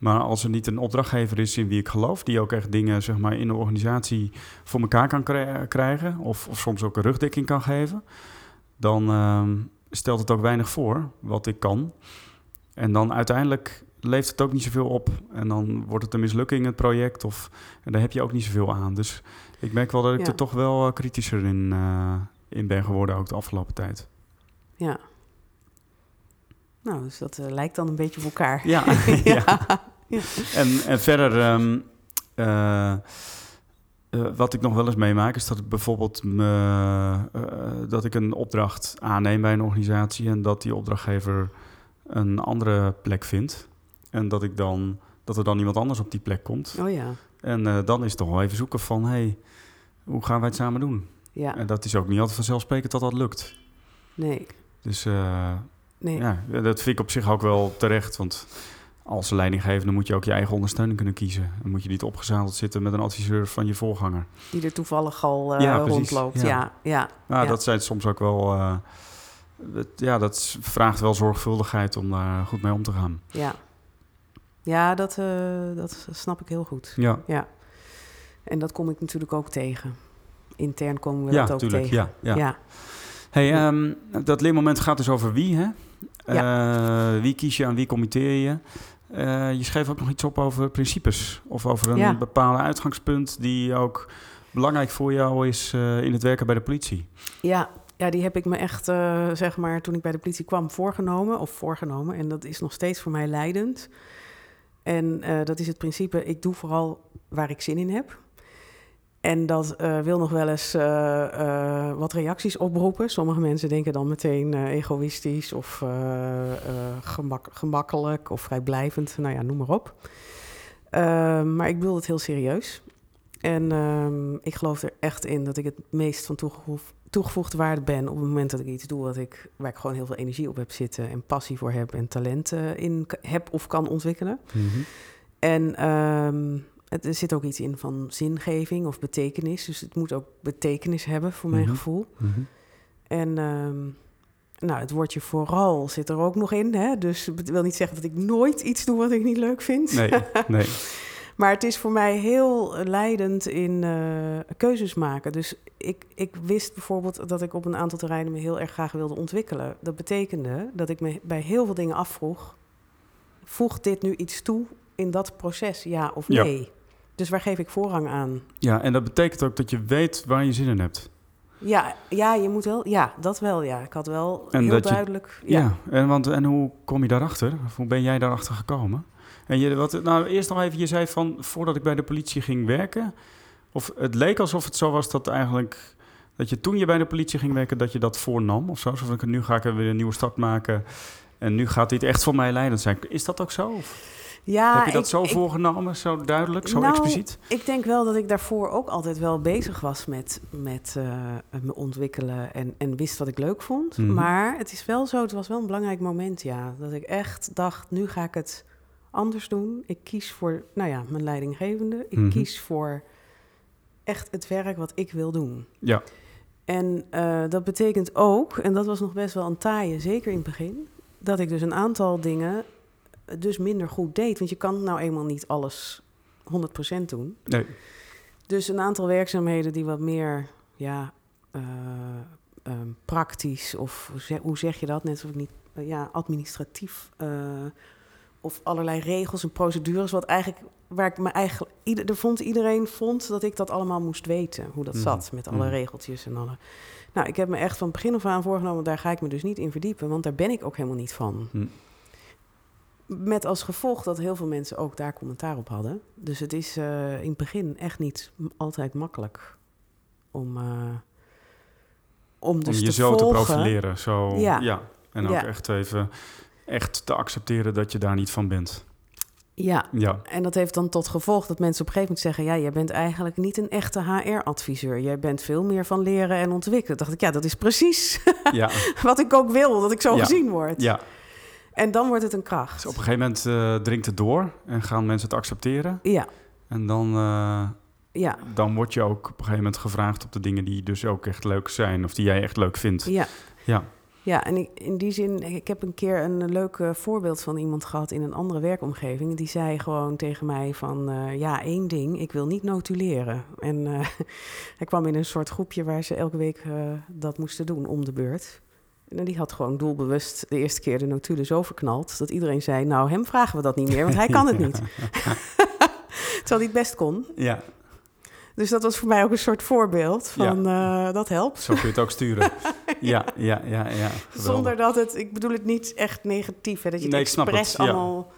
S2: Maar als er niet een opdrachtgever is in wie ik geloof, die ook echt dingen zeg maar, in de organisatie voor elkaar kan krijgen, of, of, soms ook een rugdekking kan geven, dan uh, stelt het ook weinig voor wat ik kan. En dan uiteindelijk leeft het ook niet zoveel op. En dan wordt het een mislukking, het project. Of, en daar heb je ook niet zoveel aan. Dus ik merk wel dat ik er toch wel uh, kritischer in, uh, in ben geworden, ook de afgelopen tijd.
S3: Ja. Nou, dus dat uh, lijkt dan een beetje op elkaar.
S2: Ja. ja. ja. En, en verder, um, wat ik nog wel eens meemaak, is dat ik bijvoorbeeld me, dat ik een opdracht aanneem bij een organisatie en dat die opdrachtgever een andere plek vindt. En dat ik dan dat er dan iemand anders op die plek komt.
S3: Oh ja.
S2: En uh, dan is het toch wel even zoeken van, hey, hoe gaan wij het samen doen?
S3: Ja.
S2: En dat is ook niet altijd vanzelfsprekend dat dat lukt.
S3: Nee.
S2: Dus nee. ja, dat vind ik op zich ook wel terecht. Want als leidinggevende moet je ook je eigen ondersteuning kunnen kiezen. Dan moet je niet opgezadeld zitten met een adviseur van je voorganger.
S3: Die er toevallig al uh, ja, rondloopt. Ja, ja. ja.
S2: Nou, dat zijn soms ook wel... Uh, ja, dat vraagt wel zorgvuldigheid om daar goed mee om te gaan.
S3: Ja, ja dat, uh, dat snap ik heel goed.
S2: Ja.
S3: ja. En dat kom ik natuurlijk ook tegen. Intern komen we dat ook tuurlijk, tegen.
S2: Ja, ja. ja. Hey, um, dat leermoment gaat dus over wie, hè? Ja. Uh, wie kies je, aan wie committeer je? Uh, je schreef ook nog iets op over principes. Of over een ja. bepaalde uitgangspunt die ook belangrijk voor jou is uh, in het werken bij de politie.
S3: Ja, ja, die heb ik me echt, zeg maar, toen ik bij de politie kwam, voorgenomen. Of voorgenomen. En dat is nog steeds voor mij leidend. En dat is het principe, ik doe vooral waar ik zin in heb. En dat uh, wil nog wel eens uh, wat reacties oproepen. Sommige mensen denken dan meteen egoïstisch of gemak gemakkelijk of vrijblijvend. Nou ja, noem maar op. Ehm, maar ik bedoel het heel serieus. En ehm, ik geloof er echt in dat ik het meest van toegevoegd toegevoegde waarde ben op het moment dat ik iets doe wat ik, waar ik gewoon heel veel energie op heb zitten en passie voor heb en talenten in heb of kan ontwikkelen. Mm -hmm. En um, het, er zit ook iets in van zingeving of betekenis. Dus het moet ook betekenis hebben voor mijn mm -hmm. gevoel. Mm -hmm. En um, nou, het woordje vooral zit er ook nog in. Hè? Dus het wil niet zeggen dat ik nooit iets doe wat ik niet leuk vind.
S2: Nee, nee.
S3: Maar het is voor mij heel leidend in uh, keuzes maken. Dus ik, ik wist bijvoorbeeld dat ik op een aantal terreinen me heel erg graag wilde ontwikkelen. Dat betekende dat ik me bij heel veel dingen afvroeg: voegt dit nu iets toe in dat proces, ja of nee? Ja. Dus waar geef ik voorrang aan?
S2: Ja, en dat betekent ook dat je weet waar je zin in hebt.
S3: Ja, ja, je moet wel. Ja, dat wel. Ja, ik had wel
S2: En
S3: heel
S2: je-
S3: duidelijk.
S2: Ja,
S3: ja.
S2: en, want, en hoe kom je daarachter? Of hoe ben jij daarachter gekomen? En je, wat, nou, eerst nog even, je zei van voordat ik bij de politie ging werken, of het leek alsof het zo was dat eigenlijk, dat je toen je bij de politie ging werken, dat je dat voornam of zo. Zo van, nu ga ik er weer een nieuwe start maken en nu gaat dit echt voor mij leidend zijn. Is dat ook zo? Of
S3: ja
S2: heb je dat
S3: ik-
S2: zo
S3: ik-
S2: voorgenomen, zo duidelijk, zo
S3: Nou,
S2: expliciet?
S3: Ik denk wel dat ik daarvoor ook altijd wel bezig was met, met eh, me ontwikkelen en, en wist wat ik leuk vond.
S2: Mhm.
S3: Maar het is wel zo, het was wel een belangrijk moment, ja. Dat ik echt dacht, nu ga ik het anders doen. Ik kies voor, nou ja, mijn leidinggevende. Ik
S2: Mhm.
S3: kies voor echt het werk wat ik wil doen.
S2: Ja,
S3: En eh, dat betekent ook, en dat was nog best wel een taaie, zeker in het begin, dat ik dus een aantal dingen dus minder goed deed. Want je kan nou eenmaal niet alles 100% doen.
S2: nee.
S3: Dus een aantal werkzaamheden die wat meer, ja, eh, ehm, praktisch of hoe zeg, je dat? Net ik niet, eh, ja, administratief eh, of allerlei regels en procedures, wat eigenlijk waar ik me eigenlijk, ieder, er vond iedereen vond dat ik dat allemaal moest weten, hoe dat
S2: Mhm.
S3: zat met alle
S2: Mhm.
S3: regeltjes en alle. Nou, ik heb me echt van begin af aan voorgenomen, daar ga ik me dus niet in verdiepen, want daar ben ik ook helemaal niet van.
S2: Hm.
S3: Met als gevolg dat heel veel mensen ook daar commentaar op hadden. Dus het is eh, in het begin echt niet altijd makkelijk om, eh, om dus
S2: Om
S3: te
S2: jezelf te profileren. Zo, ja.
S3: Ja.
S2: En ook
S3: Ja.
S2: echt even echt te accepteren dat je daar niet van bent.
S3: Ja,
S2: Ja,
S3: en dat heeft dan tot gevolg dat mensen op een gegeven moment zeggen... ja, jij bent eigenlijk niet een echte HR-adviseur. Jij bent veel meer van leren en ontwikkelen. dacht ik, ja, dat is precies
S2: ja,
S3: wat ik ook wil, dat ik zo
S2: Ja.
S3: gezien word.
S2: ja.
S3: En dan wordt het een kracht.
S2: Dus op een gegeven moment eh, dringt het door en gaan mensen het accepteren.
S3: Ja,
S2: En dan, eh,
S3: ja,
S2: dan word je ook op een gegeven moment gevraagd op de dingen die dus ook echt leuk zijn. Of die jij echt leuk vindt.
S3: ja.
S2: Ja,
S3: Ja, en ik, in die zin, ik heb een keer een leuk eh, voorbeeld van iemand gehad in een andere werkomgeving. Die zei gewoon tegen mij van, ja, één ding, ik wil niet notuleren. En eh, hij kwam in een soort groepje waar ze elke week dat moesten doen om de beurt. En die had gewoon doelbewust de eerste keer de notulen zo verknald... dat iedereen zei, nou, hem vragen we dat niet meer, want hij kan het niet. Terwijl hij het best kon.
S2: ja,
S3: Dus dat was voor mij ook een soort voorbeeld van, eh, dat helpt.
S2: zo kun je het ook sturen. ja, ja, ja, ja. geweldig.
S3: Zonder dat het, ik bedoel het niet echt negatief, hè, dat je het
S2: Nee,
S3: expres
S2: het,
S3: allemaal,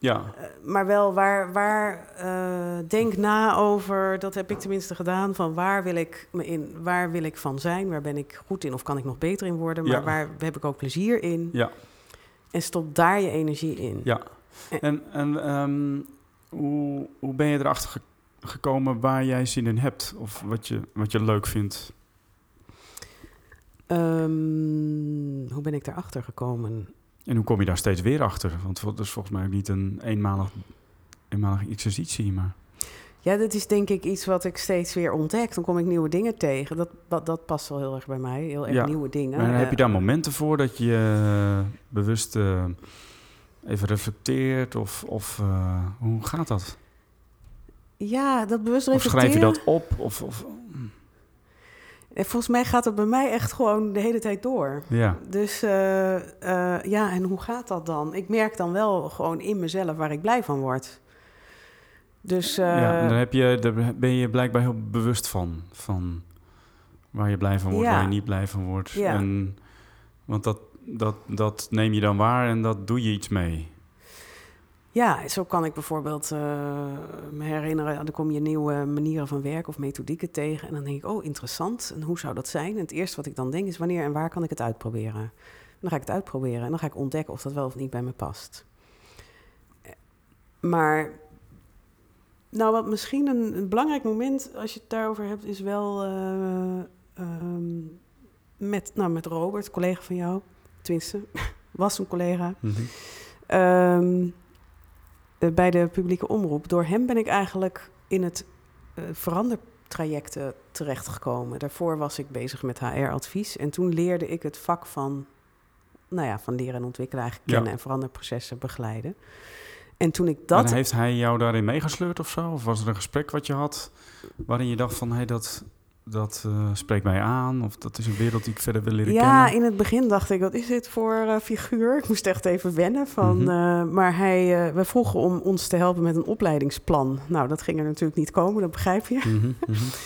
S2: Ja,
S3: eh, maar wel waar, waar eh, denk na over, dat heb ik tenminste gedaan, van waar wil ik me in, waar wil ik van zijn, waar ben ik goed in of kan ik nog beter in worden, maar
S2: Ja.
S3: waar heb ik ook plezier in
S2: ja,
S3: en stop daar je energie in.
S2: ja. En, en ehm, hoe, hoe ben je erachter ge- gekomen waar jij zin in hebt? Of wat je, wat je leuk vindt?
S3: Ehm, hoe ben ik daarachter gekomen?
S2: En hoe kom je daar steeds weer achter? Want het is volgens mij ook niet een eenmalig, eenmalige exercitie, maar...
S3: Ja, dat is denk ik iets wat ik steeds weer ontdek. Dan kom ik nieuwe dingen tegen. Dat, dat, dat past wel heel erg bij mij. Heel erg
S2: Ja.
S3: nieuwe dingen.
S2: Maar heb je daar momenten voor dat je eh, bewust eh, even reflecteert? Of, of eh, hoe gaat dat?
S3: Ja, dat bewust
S2: Of schrijf je
S3: reflecteren.
S2: dat op? Of, of,
S3: En volgens mij gaat het bij mij echt gewoon de hele tijd door.
S2: ja,
S3: Dus eh, eh, ja, en hoe gaat dat dan? Ik merk dan wel gewoon in mezelf waar ik blij van word. Dus eh,
S2: ja, en daar, heb je, daar ben je blijkbaar heel bewust van. Van waar je blij van wordt,
S3: Ja.
S2: waar je niet blij van wordt.
S3: Ja.
S2: En, want dat, dat, dat neem je dan waar en dat doe je iets mee.
S3: Ja, zo kan ik bijvoorbeeld eh, me herinneren... dan kom je nieuwe manieren van werken of methodieken tegen... en dan denk ik, oh, interessant. En hoe zou dat zijn? En het eerste wat ik dan denk is, wanneer en waar kan ik het uitproberen? En dan ga ik het uitproberen en dan ga ik ontdekken of dat wel of niet bij me past. Eh, Maar, nou, wat misschien een, een belangrijk moment als je het daarover hebt, is wel eh, ehm, met, nou, met Robert, collega van jou, tenminste, was een collega. Eh, bij de publieke omroep. Door hem ben ik eigenlijk in het eh verandertrajecten terechtgekomen. Daarvoor was ik bezig met HR-advies. En toen leerde ik het vak van, nou ja, van leren en ontwikkelen eigenlijk
S2: Ja.
S3: kennen en veranderprocessen begeleiden. En toen ik
S2: Dat...
S3: dat...
S2: En heeft hij jou daarin meegesleurd of zo? Of was er een gesprek wat je had waarin je dacht van... hé, hey, dat, dat eh, spreekt mij aan? Of dat is een wereld die ik verder wil leren
S3: Ja,
S2: kennen?
S3: in het begin dacht ik, wat is dit voor eh, figuur? Ik moest echt even wennen. Van,
S2: Mhm.
S3: eh, maar hij, we vroegen om ons te helpen met een opleidingsplan. Nou, dat ging er natuurlijk niet komen, dat begrijp je.
S2: Mhm, mhm.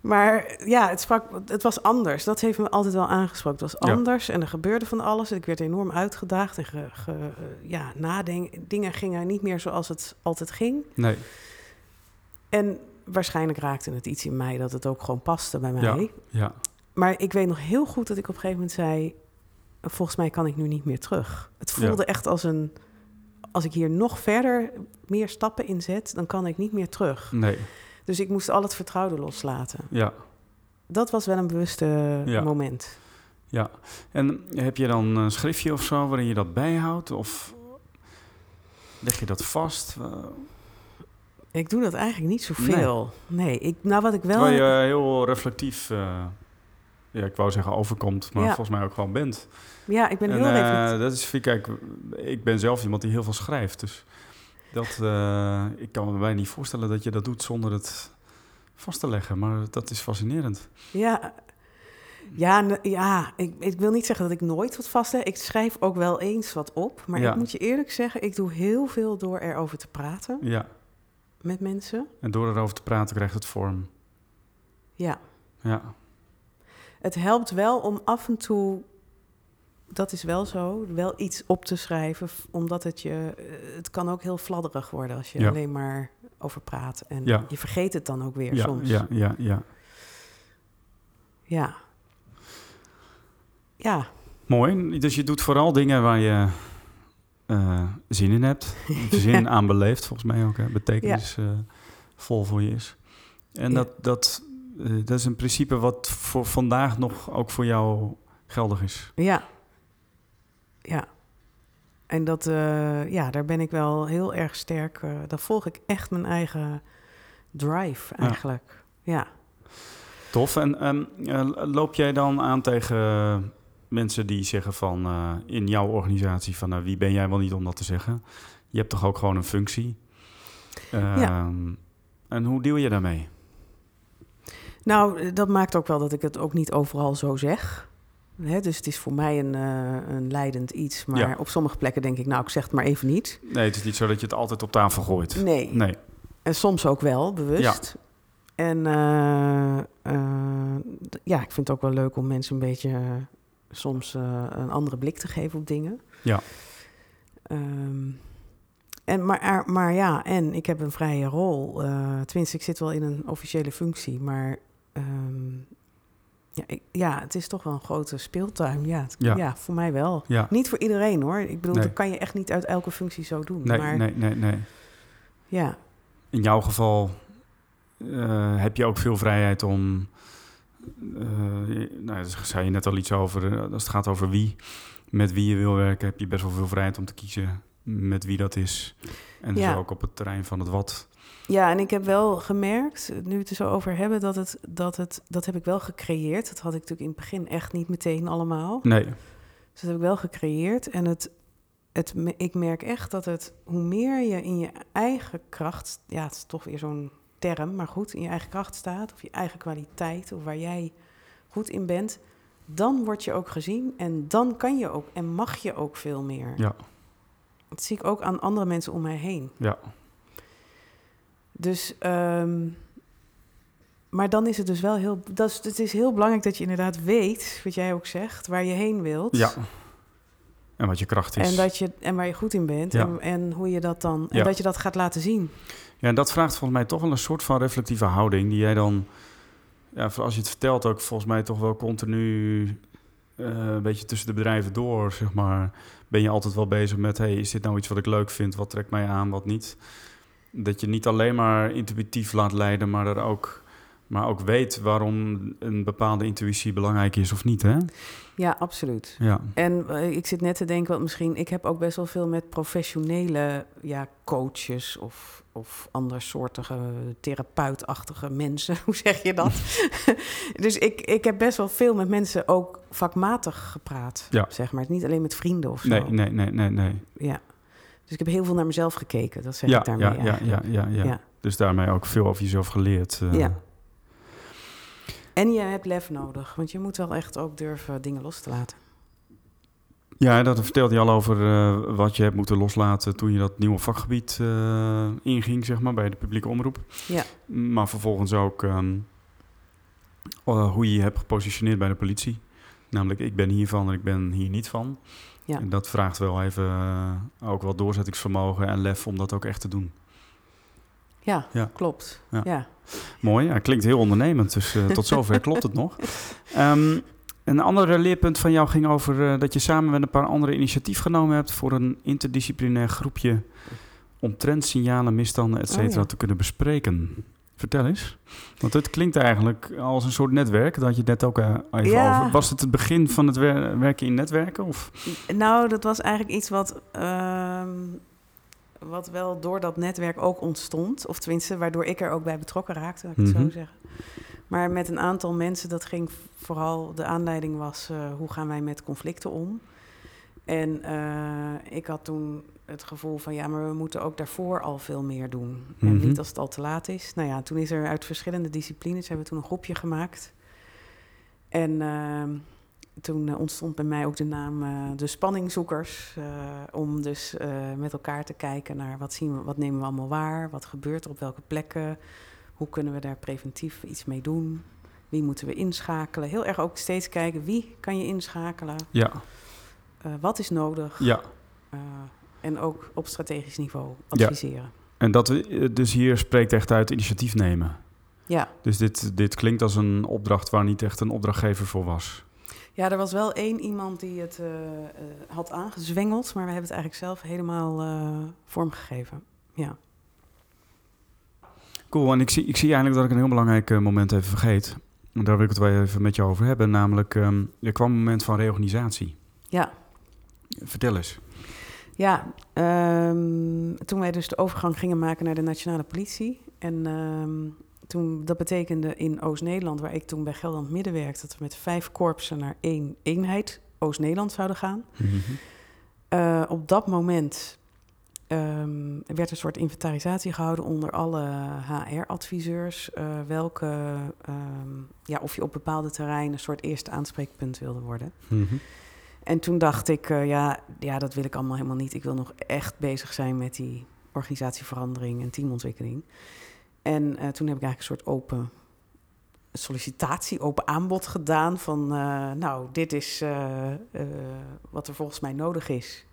S3: Maar ja, het, sprak, het was anders. Dat heeft me altijd wel aangesproken. Het was
S2: Ja.
S3: anders en er gebeurde van alles. Ik werd enorm uitgedaagd en ge, ge- ja, nadenk, dingen gingen niet meer zoals het altijd ging.
S2: Nee.
S3: En waarschijnlijk raakte het iets in mij dat het ook gewoon paste bij mij.
S2: Ja. Ja.
S3: Maar ik weet nog heel goed dat ik op een gegeven moment zei... volgens mij kan ik nu niet meer terug. Het
S2: Ja.
S3: voelde echt als een... als ik hier nog verder meer stappen in zet... dan kan ik niet meer terug.
S2: Nee.
S3: Dus ik moest al het vertrouwde loslaten.
S2: Ja.
S3: Dat was wel een bewuste
S2: Ja.
S3: moment.
S2: Ja. En heb je dan een schriftje of zo waarin je dat bijhoudt? Of leg je dat vast?
S3: Ik doe dat eigenlijk niet zoveel. Nee, ik, nou wat ik wel...
S2: Terwijl je heel reflectief, eh, ja, ik wou zeggen overkomt, maar
S3: Ja.
S2: volgens mij ook gewoon bent.
S3: Ja, ik ben
S2: en,
S3: heel
S2: eh,
S3: reflectief.
S2: dat is, kijk, ik ben zelf iemand die heel veel schrijft. Dus dat, eh, ik kan me bijna niet voorstellen dat je dat doet zonder het vast te leggen. Maar dat is fascinerend.
S3: Ja, ja, ja ik, ik wil niet zeggen dat ik nooit wat vastleg. Ik schrijf ook wel eens wat op. Maar
S2: Ja.
S3: ik moet je eerlijk zeggen, ik doe heel veel door erover te praten
S2: Ja,
S3: met mensen.
S2: en door erover te praten krijgt het vorm.
S3: Ja,
S2: Ja,
S3: het helpt wel om af en toe, dat is wel zo, wel iets op te schrijven. Omdat het je, eh, het kan ook heel fladderig worden als je
S2: Ja.
S3: alleen maar over praat. En
S2: Ja.
S3: je vergeet het dan ook weer
S2: ja,
S3: soms.
S2: ja, ja, ja.
S3: ja. Ja,
S2: Mooi. Dus je doet vooral dingen waar je eh, zin in hebt. Zin aan beleeft, volgens mij ook. Hè? Betekenis eh, vol voor je is. En dat, dat, eh, dat is een principe wat voor vandaag nog ook voor jou geldig is.
S3: Ja. Ja. En dat, ja, daar ben ik wel heel erg sterk. daar volg ik echt mijn eigen drive eigenlijk. Ja.
S2: Tof. En ehm, eh, loop jij dan aan tegen mensen die zeggen van eh, in jouw organisatie van nou, wie ben jij wel niet om dat te zeggen? Je hebt toch ook gewoon een functie? Ehm, En hoe deal je daarmee?
S3: Nou, dat maakt ook wel dat ik het ook niet overal zo zeg. Hè, dus het is voor mij een, eh, een leidend iets. Maar
S2: Ja.
S3: op sommige plekken denk ik, nou, ik zeg het maar even niet.
S2: Nee, het is niet zo dat je het altijd op tafel gooit.
S3: Nee.
S2: Nee.
S3: En soms ook wel, bewust. En eh, ja, ik vind het ook wel leuk om mensen een beetje soms eh, een andere blik te geven op dingen.
S2: Ja.
S3: Ehm, en, maar, maar ja, en ik heb een vrije rol. eh tenminste, ik zit wel in een officiële functie, maar ehm, ja, ik- ja, het is toch wel een grote speeltuin. Ja, het-
S2: Ja.
S3: ja. voor mij wel.
S2: Ja.
S3: Niet voor iedereen hoor. Ik bedoel,
S2: Nee.
S3: dat kan je echt niet uit elke functie zo doen.
S2: Nee,
S3: maar
S2: nee, nee, nee.
S3: ja,
S2: In jouw geval eh, heb je ook veel vrijheid om. Eh, nou, daar zei je net al iets over. eh, Als het gaat over wie, met wie je wil werken, heb je best wel veel vrijheid om te kiezen met wie dat is. En dus
S3: Ja.
S2: ook op het terrein van het wat.
S3: Ja, en ik heb wel gemerkt, nu we het er zo over hebben, dat het, dat het, dat heb ik wel gecreëerd. Dat had ik natuurlijk in het begin echt niet meteen allemaal.
S2: Nee,
S3: Dus dat heb ik wel gecreëerd. En het, het, ik merk echt dat het, hoe meer je in je eigen kracht, ja, het is toch weer zo'n term, maar goed, in je eigen kracht staat, of je eigen kwaliteit, of waar jij goed in bent, dan word je ook gezien en dan kan je ook en mag je ook veel meer.
S2: ja,
S3: Dat zie ik ook aan andere mensen om mij heen.
S2: ja,
S3: Dus, ehm, maar dan is het dus wel heel, dat is, het is heel belangrijk dat je inderdaad weet, wat jij ook zegt, waar je heen wilt.
S2: ja. En wat je kracht is.
S3: En, dat je, en waar je goed in bent.
S2: Ja.
S3: En, en hoe je dat dan. En
S2: Ja.
S3: dat je dat gaat laten zien.
S2: Ja, dat vraagt volgens mij toch wel een soort van reflectieve houding die jij dan, ja, als je het vertelt, ook volgens mij toch wel continu eh, een beetje tussen de bedrijven door, zeg maar. Ben je altijd wel bezig met, hey, is dit nou iets wat ik leuk vind? Wat trekt mij aan, wat niet? Dat je niet alleen maar intuïtief laat leiden, maar, er ook, maar ook weet waarom een bepaalde intuïtie belangrijk is of niet, hè?
S3: Ja, absoluut.
S2: Ja,
S3: En eh, ik zit net te denken, want misschien, ik heb ook best wel veel met professionele ja, coaches of, of andersoortige therapeutachtige mensen. Hoe zeg je dat? dus ik, ik heb best wel veel met mensen ook vakmatig gepraat.
S2: Ja.
S3: Zeg maar. Niet alleen met vrienden of zo.
S2: nee, nee, nee, nee, nee.
S3: Ja. Dus ik heb heel veel naar mezelf gekeken. Dat zeg
S2: Ja,
S3: ik daarmee
S2: ja, ja, ja, ja. Ja. Dus daarmee ook veel over jezelf geleerd. eh.
S3: Ja. En je hebt lef nodig, want je moet wel echt ook durven dingen los te laten.
S2: Ja, dat vertelde je al over eh, wat je hebt moeten loslaten toen je dat nieuwe vakgebied eh, inging, zeg maar, bij de publieke omroep.
S3: Ja.
S2: Maar vervolgens ook ehm, eh, hoe je je hebt gepositioneerd bij de politie. Namelijk, ik ben hiervan en ik ben hier niet van.
S3: Ja.
S2: En dat vraagt wel even ook wel doorzettingsvermogen en lef om dat ook echt te doen.
S3: Ja,
S2: Ja.
S3: klopt.
S2: Ja.
S3: Ja.
S2: Mooi, ja, klinkt heel ondernemend, dus eh, tot zover klopt het nog. Ehm, een ander leerpunt van jou ging over eh, dat je samen met een paar andere initiatief genomen hebt voor een interdisciplinair groepje om trendsignalen, misstanden, et cetera,
S3: Oh, ja.
S2: te kunnen bespreken. Vertel eens. Want het klinkt eigenlijk als een soort netwerk, dat je net ook eh, even
S3: Ja.
S2: over. Was het het begin van het wer- werken in netwerken? Of?
S3: Nou, dat was eigenlijk iets wat, ehm, wat wel door dat netwerk ook ontstond. Of tenminste, waardoor ik er ook bij betrokken raakte, laat ik het
S2: Mhm.
S3: zo zeggen. Maar met een aantal mensen, dat ging vooral, de aanleiding was, eh, hoe gaan wij met conflicten om? En eh, ik had toen het gevoel van, ja, maar we moeten ook daarvoor al veel meer doen. En
S2: Mhm.
S3: niet als het al te laat is. Nou ja, toen is er uit verschillende disciplines, hebben we toen een groepje gemaakt. En ehm, toen eh, ontstond bij mij ook de naam eh, de spanningzoekers. eh, om dus met elkaar te kijken naar wat, zien we, wat nemen we allemaal waar, wat gebeurt er op welke plekken, hoe kunnen we daar preventief iets mee doen, wie moeten we inschakelen. Heel erg ook steeds kijken wie kan je inschakelen,
S2: Ja,
S3: wat is nodig
S2: ja.
S3: en ook op strategisch niveau
S2: Ja.
S3: adviseren.
S2: En dat, dus hier spreekt echt uit initiatief nemen.
S3: Ja.
S2: Dus dit, dit klinkt als een opdracht waar niet echt een opdrachtgever voor was.
S3: Ja, er was wel één iemand die het eh, eh, had aangezwengeld, maar we hebben het eigenlijk zelf helemaal eh, vormgegeven. Ja.
S2: Cool, en ik zie, ik zie eigenlijk dat ik een heel belangrijk moment even vergeet. En daar wil ik het wel even met jou over hebben. Namelijk, ehm, er kwam een moment van reorganisatie.
S3: Ja,
S2: Vertel eens.
S3: ja ehm, toen wij dus de overgang gingen maken naar de nationale politie. En ehm, toen, dat betekende in Oost-Nederland, waar ik toen bij Gelderland Midden werkte, dat we met vijf korpsen naar één eenheid Oost-Nederland zouden gaan. Eh, op dat moment ehm, werd een soort inventarisatie gehouden onder alle HR-adviseurs. eh, welke, ehm, ja, of je op bepaalde terreinen een soort eerste aanspreekpunt wilde worden.
S2: Mhm.
S3: En toen dacht ik, eh, ja, ja, dat wil ik allemaal helemaal niet. Ik wil nog echt bezig zijn met die organisatieverandering en teamontwikkeling. En eh, toen heb ik eigenlijk een soort open sollicitatie, open aanbod gedaan van, eh, nou, dit is eh, wat er volgens mij nodig is.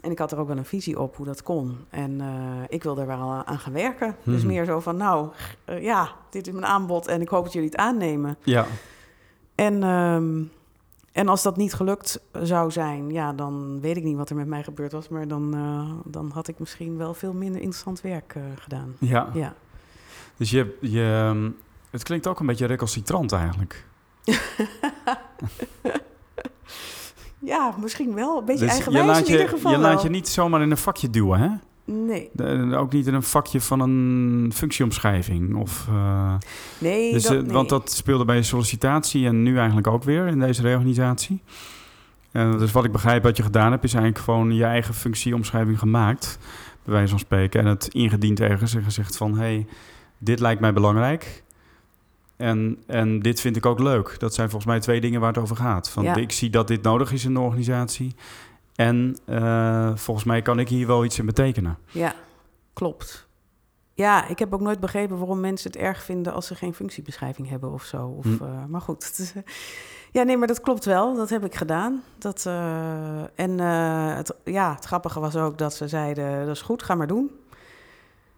S3: En ik had er ook wel een visie op hoe dat kon. En ik wil er wel aan gaan werken. Dus
S2: Mhm.
S3: meer zo van, nou, ja, dit is mijn aanbod en ik hoop dat jullie het aannemen.
S2: Ja,
S3: En, ehm, en als dat niet gelukt zou zijn, ja, dan weet ik niet wat er met mij gebeurd was. Maar dan, dan had ik misschien wel veel minder interessant werk gedaan.
S2: ja.
S3: Ja.
S2: Dus je, je, ehm, het klinkt ook een beetje recalcitrant eigenlijk.
S3: ja, misschien wel. Een beetje
S2: Dus
S3: eigenwijs
S2: je laat
S3: in
S2: je,
S3: ieder geval
S2: je laat je niet zomaar in een vakje duwen, hè?
S3: Nee,
S2: De- ook niet in een vakje van een functieomschrijving. Of, eh,
S3: nee,
S2: dus,
S3: dat,
S2: eh,
S3: nee.
S2: Want dat speelde bij je sollicitatie en nu eigenlijk ook weer in deze reorganisatie. Dus wat ik begrijp wat je gedaan hebt, is eigenlijk gewoon je eigen functieomschrijving gemaakt. Bij wijze van spreken. En het ingediend ergens en gezegd van... hey, dit lijkt mij belangrijk. En, en dit vind ik ook leuk. Dat zijn volgens mij twee dingen waar het over gaat. Van,
S3: Ja.
S2: Ik zie dat dit nodig is in de organisatie. En eh, volgens mij kan ik hier wel iets in betekenen.
S3: Ja, klopt. Ja, ik heb ook nooit begrepen waarom mensen het erg vinden als ze geen functiebeschrijving hebben of zo. Of,
S2: Hm.
S3: eh, maar goed. is, ja, nee, maar dat klopt wel. Dat heb ik gedaan. Dat, eh, en het, ja, het grappige was ook dat ze zeiden, dat is goed, ga maar doen.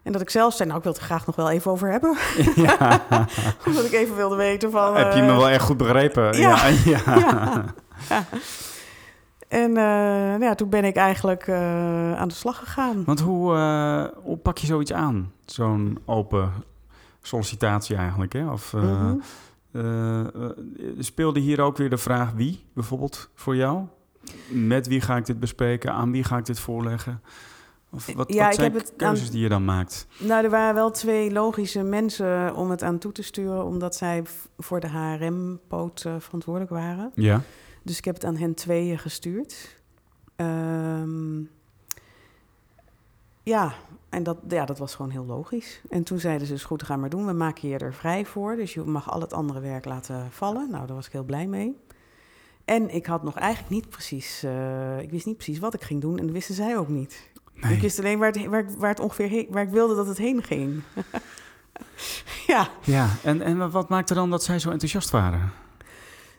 S3: En dat ik zelf zei, nou, ik wil het er graag nog wel even over hebben.
S2: ja.
S3: Omdat ik even wilde weten van...
S2: Heb je me
S3: eh,
S2: wel echt goed begrepen?
S3: ja.
S2: ja.
S3: Ja. Ja. En eh, nou ja, toen ben ik eigenlijk eh, aan de slag gegaan.
S2: Want hoe, hoe pak je zoiets aan? Zo'n open sollicitatie eigenlijk, hè? Of,
S3: Mhm.
S2: speelde hier ook weer de vraag wie, bijvoorbeeld, voor jou? Met wie ga ik dit bespreken? Aan wie ga ik dit voorleggen? Of wat,
S3: Ja,
S2: wat
S3: ik heb het
S2: keuzes
S3: aan-
S2: die je dan maakt?
S3: Nou, er waren wel twee logische mensen om het aan toe te sturen, omdat zij voor de HRM-poot eh, verantwoordelijk waren.
S2: Ja.
S3: Dus ik heb het aan hen tweeën gestuurd. Ehm, ja, en dat, ja, dat was gewoon heel logisch. En toen zeiden ze, is goed, ga maar doen. We maken je er vrij voor, dus je mag al het andere werk laten vallen. Nou, daar was ik heel blij mee. En ik had nog eigenlijk niet precies, eh, ik wist niet precies wat ik ging doen en dat wisten zij ook niet.
S2: Nee.
S3: Ik wist alleen waar, het, waar, ik- waar het ongeveer heen, waar ik wilde dat het heen ging. ja.
S2: Ja, en, en wat maakte dan dat zij zo enthousiast waren?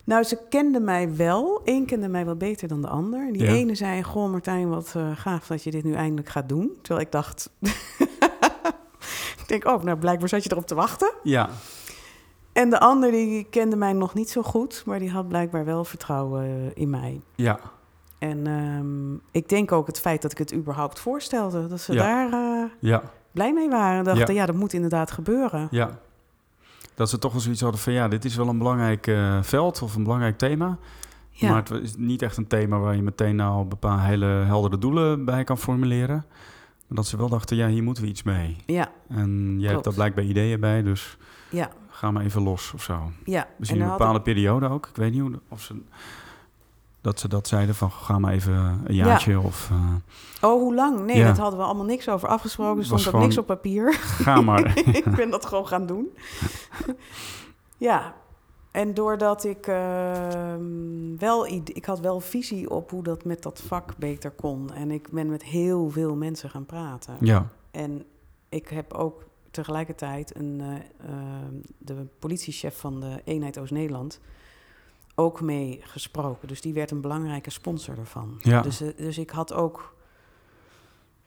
S3: Nou, ze kenden mij wel. Eén kende mij wel beter dan de ander. Die
S2: Ja.
S3: ene zei, goh Martijn, wat eh, gaaf dat je dit nu eindelijk gaat doen. Terwijl ik dacht... ik denk, oh, nou blijkbaar zat je erop te wachten.
S2: Ja,
S3: En de ander die kende mij nog niet zo goed, maar die had blijkbaar wel vertrouwen in mij.
S2: ja,
S3: En ehm, ik denk ook het feit dat ik het überhaupt voorstelde, dat ze
S2: Ja.
S3: daar eh,
S2: ja,
S3: blij mee waren. Dachten,
S2: Ja.
S3: ja. dat moet inderdaad gebeuren.
S2: ja. Dat ze toch wel zoiets hadden van ja, dit is wel een belangrijk eh, veld of een belangrijk thema.
S3: Ja,
S2: Maar het is niet echt een thema waar je meteen nou bepaalde hele heldere doelen bij kan formuleren. Maar dat ze wel dachten, ja, hier moeten we iets mee.
S3: ja,
S2: En jij hebt daar blijkbaar ideeën bij, dus
S3: ja,
S2: ga maar even los of zo.
S3: ja.
S2: Misschien
S3: En
S2: een bepaalde periode ook. Ik weet niet hoe, of ze, dat ze dat zeiden van ga maar even een
S3: Ja.
S2: jaartje of eh,
S3: Oh, hoe lang? Nee,
S2: Ja.
S3: dat hadden we allemaal niks over afgesproken. Er stond ook niks op papier.
S2: ga maar.
S3: ik ben dat gewoon gaan doen. ja, en doordat ik ehm, wel... Ik had wel visie op hoe dat met dat vak beter kon. En ik ben met heel veel mensen gaan praten.
S2: ja,
S3: En ik heb ook tegelijkertijd een, eh, ehm, de politiechef van de eenheid Oost-Nederland ook mee gesproken. Dus die werd een belangrijke sponsor ervan.
S2: Ja.
S3: Dus, eh, dus ik had ook,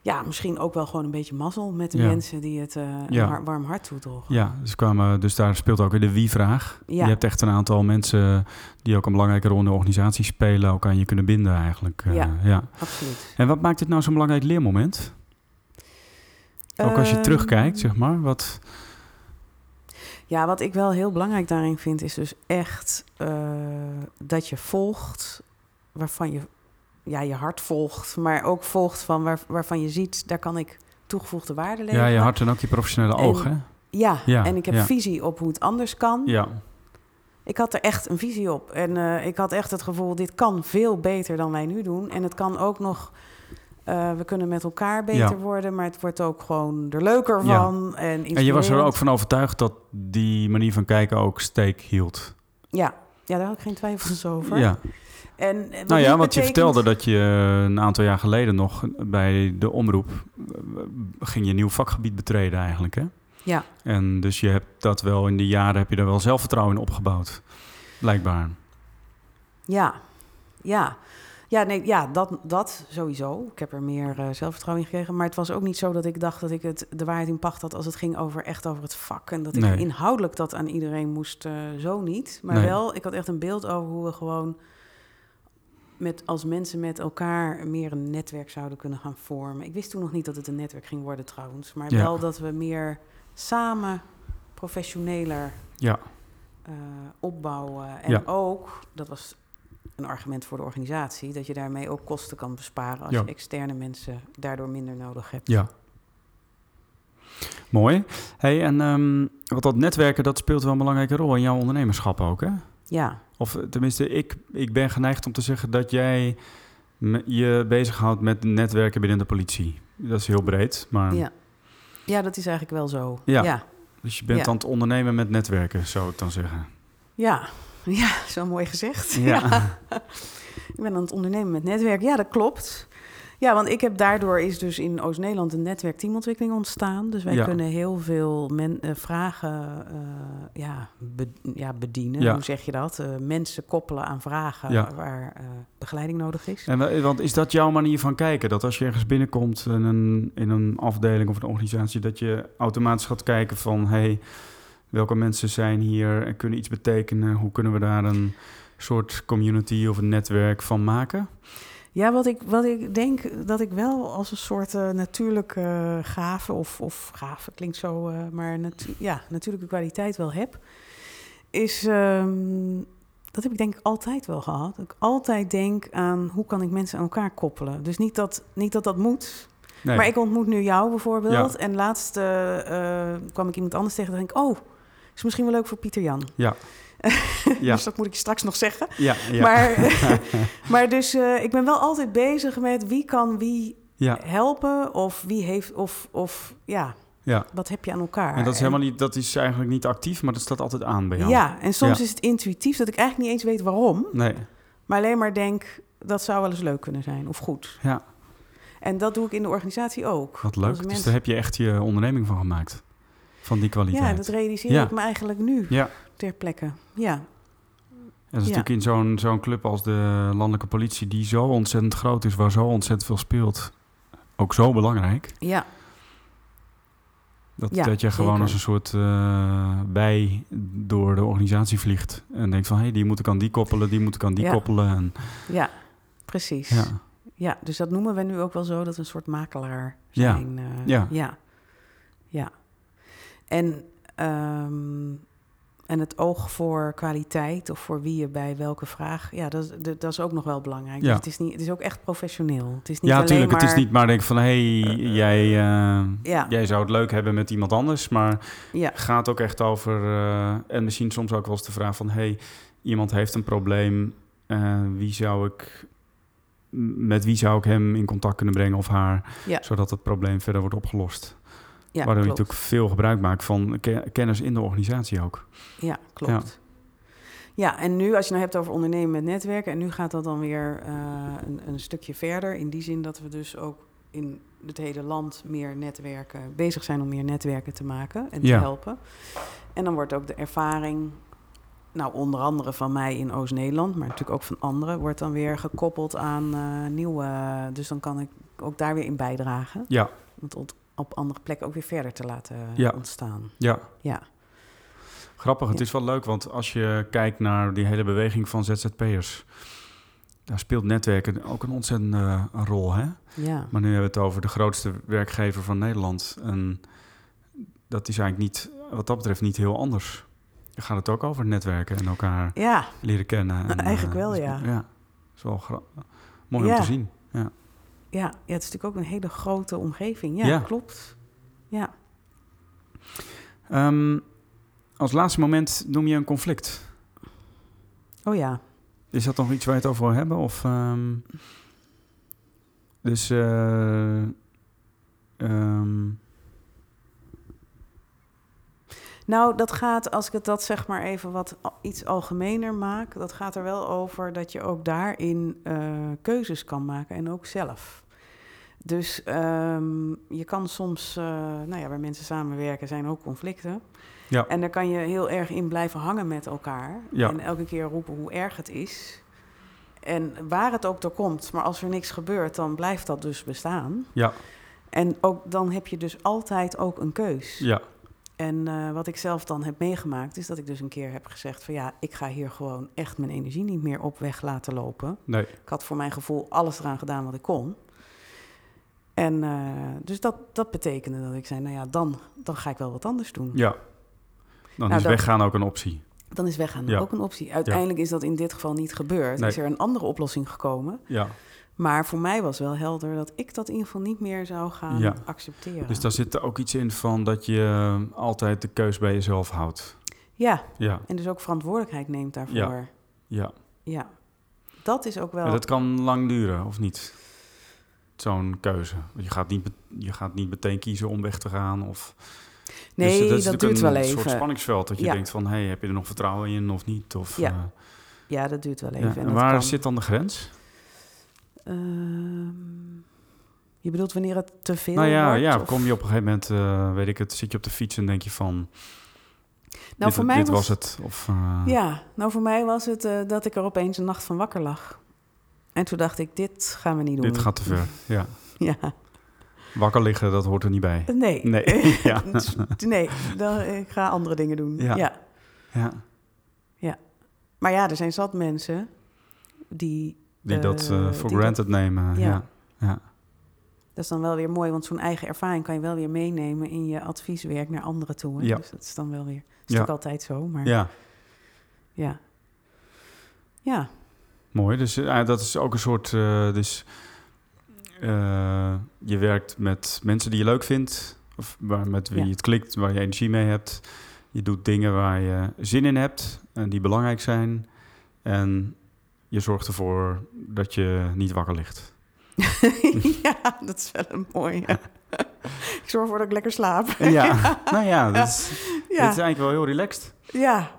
S3: ja, misschien ook wel gewoon een beetje mazzel met de
S2: Ja.
S3: mensen die het
S2: Ja.
S3: har- warm hart toedroegen.
S2: ja dus, kwamen, dus daar speelt ook weer de wie-vraag.
S3: Ja.
S2: Je hebt echt een aantal mensen die ook een belangrijke rol in de organisatie spelen, ook aan je kunnen binden eigenlijk. Eh,
S3: Ja.
S2: ja.
S3: Absoluut.
S2: En wat maakt dit nou zo'n belangrijk leermoment? Ook als je
S3: Ehm,
S2: terugkijkt, zeg maar. Wat,
S3: Ja, wat ik wel heel belangrijk daarin vind, is dus echt eh, dat je volgt waarvan je ja, je hart volgt, maar ook volgt van waar, waarvan je ziet, daar kan ik toegevoegde waarde leveren.
S2: ja, je hart en ook je professionele oog, hè?
S3: Ja,
S2: Ja,
S3: en ik heb
S2: ja.
S3: visie op hoe het anders kan.
S2: Ja,
S3: Ik had er echt een visie op. En eh, ik had echt het gevoel, dit kan veel beter dan wij nu doen. En het kan ook nog, eh, we kunnen met elkaar beter
S2: Ja.
S3: worden, maar het wordt ook gewoon er leuker
S2: Ja.
S3: van. En,
S2: en je was er ook van overtuigd dat die manier van kijken ook steek hield.
S3: Ja. ja, daar had ik geen twijfels over.
S2: Ja.
S3: En, eh,
S2: Nou ja, want je vertelde dat je een aantal jaar geleden nog bij de omroep eh, ging je een nieuw vakgebied betreden eigenlijk, hè?
S3: Ja,
S2: En dus je hebt dat wel in die jaren heb je daar wel zelfvertrouwen in opgebouwd, blijkbaar.
S3: ja, ja. Ja, nee, ja dat, dat sowieso. Ik heb er meer eh, zelfvertrouwen in gekregen. Maar het was ook niet zo dat ik dacht dat ik het, de waarheid in pacht had als het ging over echt over het vak. En dat ik inhoudelijk dat aan iedereen moest, eh, zo niet. Maar
S2: Nee.
S3: wel, ik had echt een beeld over hoe we gewoon met, als mensen met elkaar meer een netwerk zouden kunnen gaan vormen. Ik wist toen nog niet dat het een netwerk ging worden trouwens. Maar
S2: Ja.
S3: wel dat we meer samen professioneler
S2: Ja,
S3: eh, opbouwen. En
S2: Ja.
S3: ook, dat was een argument voor de organisatie, dat je daarmee ook kosten kan besparen als
S2: Ja.
S3: je externe mensen daardoor minder nodig hebt.
S2: ja. Mooi. Hey, en ehm, wat dat netwerken, dat speelt wel een belangrijke rol in jouw ondernemerschap ook, hè?
S3: Ja,
S2: Of eh, tenminste, ik, ik ben geneigd om te zeggen dat jij je bezighoudt met netwerken binnen de politie. Dat is heel breed, maar...
S3: ja. ja, dat is eigenlijk wel zo.
S2: Ja.
S3: ja.
S2: Dus je bent
S3: Ja.
S2: aan het ondernemen met netwerken, zou ik dan zeggen.
S3: Ja, ja, zo mooi gezegd.
S2: Ja.
S3: Ik ben aan het ondernemen met netwerk. Ja, dat klopt. Ja, want ik heb daardoor is dus in Oost-Nederland een netwerk teamontwikkeling ontstaan. Dus wij
S2: Ja.
S3: kunnen heel veel men, eh, vragen eh, ja, be- ja, bedienen.
S2: Ja.
S3: Hoe zeg je dat? Eh, mensen koppelen aan vragen
S2: Ja.
S3: waar begeleiding nodig is.
S2: En wa- want is dat jouw manier van kijken? Dat als je ergens binnenkomt in een, in een afdeling of een organisatie, dat je automatisch gaat kijken van hey, welke mensen zijn hier en kunnen iets betekenen? Hoe kunnen we daar een soort community of een netwerk van maken?
S3: Ja, wat ik, wat ik denk dat ik wel als een soort eh, natuurlijke gave, of, of gave klinkt zo, eh, maar natu ja, natuurlijke kwaliteit wel heb, is, ehm, dat heb ik denk ik altijd wel gehad. Ik altijd denk aan hoe kan ik mensen aan elkaar koppelen. Dus niet dat niet dat, dat moet,
S2: Nee.
S3: maar ik ontmoet nu jou bijvoorbeeld.
S2: Ja.
S3: En laatst eh, kwam ik iemand anders tegen en denk ik, oh, is misschien wel leuk voor Pieter Jan.
S2: Ja. Ja.
S3: dus dat moet ik je straks nog zeggen.
S2: ja, ja.
S3: Maar, maar dus eh, ik ben wel altijd bezig met wie kan wie
S2: ja,
S3: helpen of wie heeft of, of ja,
S2: ja.
S3: wat heb je aan elkaar.
S2: En dat is helemaal niet, dat is eigenlijk niet actief, maar dat staat altijd aan bij jou.
S3: Ja, en soms
S2: Ja.
S3: is het intuïtief dat ik eigenlijk niet eens weet waarom,
S2: Nee.
S3: maar alleen maar denk dat zou wel eens leuk kunnen zijn of goed.
S2: Ja,
S3: En dat doe ik in de organisatie ook.
S2: wat leuk. Dus
S3: mensen-
S2: daar heb je echt je onderneming van gemaakt. Van die kwaliteit.
S3: Ja, dat realiseer
S2: Ja.
S3: ik me eigenlijk nu
S2: Ja.
S3: ter plekke. Ja,
S2: En dat is
S3: Ja.
S2: natuurlijk in zo'n zo'n club als de landelijke politie, die zo ontzettend groot is, waar zo ontzettend veel speelt, ook zo belangrijk.
S3: ja,
S2: Dat,
S3: Ja,
S2: dat je gewoon
S3: zeker.
S2: als een soort eh, bij door de organisatie vliegt. En denkt van, hé, hey, die moet ik aan die koppelen, die moet ik aan die
S3: Ja.
S2: koppelen. En,
S3: ja, precies.
S2: ja.
S3: Ja, dus dat noemen we nu ook wel zo dat we een soort makelaar zijn. eh,
S2: ja.
S3: ja. Ja. En, ehm, en het oog voor kwaliteit of voor wie je bij welke vraag, ja, dat, is- dat, dat is ook nog wel belangrijk.
S2: Ja.
S3: Dus het, is niet, het is ook echt professioneel. Het is niet
S2: ja,
S3: alleen
S2: tuurlijk.
S3: maar...
S2: Het is niet maar denk van, hé, hey, jij, eh,
S3: Ja.
S2: jij zou het leuk hebben met iemand anders. Maar
S3: Ja,
S2: gaat ook echt over, eh, en misschien soms ook wel eens de vraag van, hé, hey, iemand heeft een probleem, eh, wie zou ik, met wie zou ik hem in contact kunnen brengen of haar,
S3: Ja.
S2: zodat het probleem verder wordt opgelost.
S3: Ja
S2: Waardoor je natuurlijk veel gebruik maakt van ke- kennis in de organisatie ook.
S3: Ja, klopt. Ja. en nu als je nou hebt over ondernemen met netwerken... en nu gaat dat dan weer eh, een, een stukje verder... in die zin dat we dus ook in het hele land meer netwerken... bezig zijn om meer netwerken te maken en te
S2: Ja.
S3: helpen. En dan wordt ook de ervaring... nou, onder andere van mij in Oost-Nederland... maar natuurlijk ook van anderen... wordt dan weer gekoppeld aan eh, nieuwe... dus dan kan ik ook daar weer in bijdragen...
S2: Ja,
S3: het op- andere plekken ook weer verder te laten
S2: Ja.
S3: ontstaan.
S2: ja.
S3: Ja,
S2: Grappig, het
S3: Ja.
S2: is wel leuk, want als je kijkt naar die hele beweging van ZZP'ers, daar speelt netwerken ook een ontzettende eh, een rol. Hè?
S3: ja.
S2: Maar nu hebben we het over de grootste werkgever van Nederland. En dat is eigenlijk niet, wat dat betreft, niet heel anders. Dan gaat het ook over netwerken en elkaar
S3: ja.
S2: leren kennen. En,
S3: Eigenlijk
S2: eh,
S3: wel,
S2: is-
S3: ja.
S2: Ja, is wel mooi om te zien. Ja.
S3: Ja, ja, het is natuurlijk ook een hele grote omgeving. Ja,
S2: Ja.
S3: klopt. Ja.
S2: Ehm, als laatste moment noem je een conflict.
S3: Oh ja.
S2: Is dat nog iets waar je het over wil hebben? Of, ehm, dus... eh, ehm,
S3: Nou, dat gaat, als ik het dat zeg maar even wat iets algemener maak, dat gaat er wel over dat je ook daarin eh, keuzes kan maken en ook zelf. Dus ehm, je kan soms, eh, nou ja, waar mensen samenwerken zijn ook conflicten.
S2: Ja.
S3: En daar kan je heel erg in blijven hangen met elkaar.
S2: Ja.
S3: En elke keer roepen hoe erg het is. En waar het ook door komt, maar als er niks gebeurt, dan blijft dat dus bestaan.
S2: ja,
S3: En ook, dan heb je dus altijd ook een keus.
S2: ja,
S3: En eh, wat ik zelf dan heb meegemaakt, is dat ik dus een keer heb gezegd van ja, ik ga hier gewoon echt mijn energie niet meer op weg laten lopen.
S2: nee,
S3: Ik had voor mijn gevoel alles eraan gedaan wat ik kon. En eh, dus dat, dat betekende dat ik zei, nou ja, dan, dan ga ik wel wat anders doen.
S2: ja. Dan
S3: Nou,
S2: is
S3: dat-
S2: weggaan ook een optie.
S3: Dan is weggaan
S2: Ja.
S3: ook een optie. Uiteindelijk is dat in dit geval niet gebeurd.
S2: Nee.
S3: Is er een andere oplossing gekomen.
S2: Ja,
S3: Maar voor mij was wel helder dat ik dat in ieder geval niet meer zou gaan
S2: Ja.
S3: accepteren.
S2: dus daar zit er ook iets in van dat je altijd de keus bij jezelf houdt.
S3: Ja,
S2: Ja,
S3: en dus ook verantwoordelijkheid neemt daarvoor.
S2: ja.
S3: Ja, dat is ook wel.
S2: En dat kan lang duren, of niet? Zo'n keuze. Je gaat, niet, je gaat niet meteen kiezen om weg te gaan. Of...
S3: nee,
S2: Dus
S3: dat, duurt wel
S2: een
S3: even.
S2: soort spanningsveld dat je
S3: Ja.
S2: denkt van... hey, heb je er nog vertrouwen in of niet? Of,
S3: Ja,
S2: eh,
S3: Ja, dat duurt wel
S2: ja.
S3: even.
S2: En waar
S3: kan.
S2: zit dan de grens?
S3: Ehm, je bedoelt wanneer het te veel
S2: nou ja,
S3: wordt?
S2: ja,
S3: of-
S2: kom je op een gegeven moment, eh, weet ik het, zit je op de fiets en denk je van...
S3: Nou,
S2: dit
S3: voor mij
S2: dit
S3: was,
S2: was het. Of, eh,
S3: Ja, nou voor mij was het dat ik er opeens een nacht van wakker lag. En toen dacht ik, dit gaan we niet doen.
S2: dit gaat te ver. Ja.
S3: Ja,
S2: Wakker liggen, dat hoort er niet bij.
S3: nee.
S2: Nee, ja.
S3: nee, dan, ik ga andere dingen doen.
S2: Ja.
S3: ja.
S2: Ja,
S3: Maar ja, er zijn zat mensen die...
S2: die dat
S3: eh,
S2: voor
S3: die
S2: granted nemen.
S3: Ja.
S2: Ja. Ja.
S3: Dat is dan wel weer mooi, want zo'n eigen ervaring kan je wel weer meenemen in je advieswerk naar anderen toe. Hè?
S2: Ja.
S3: Dus dat is dan wel weer. Dat is natuurlijk altijd zo, maar
S2: ja.
S3: ja. Ja,
S2: Mooi. Dus eh, dat is ook een soort. eh, dus eh, je werkt met mensen die je leuk vindt, of waar, met wie
S3: Ja.
S2: het klikt, waar je energie mee hebt. Je doet dingen waar je zin in hebt en die belangrijk zijn. En je zorgt ervoor dat je niet wakker ligt.
S3: ja, dat is wel een mooie. ik zorg ervoor dat ik lekker slaap.
S2: Ja, nou ja, dat is, dit is
S3: ja.
S2: eigenlijk wel heel relaxed.
S3: ja,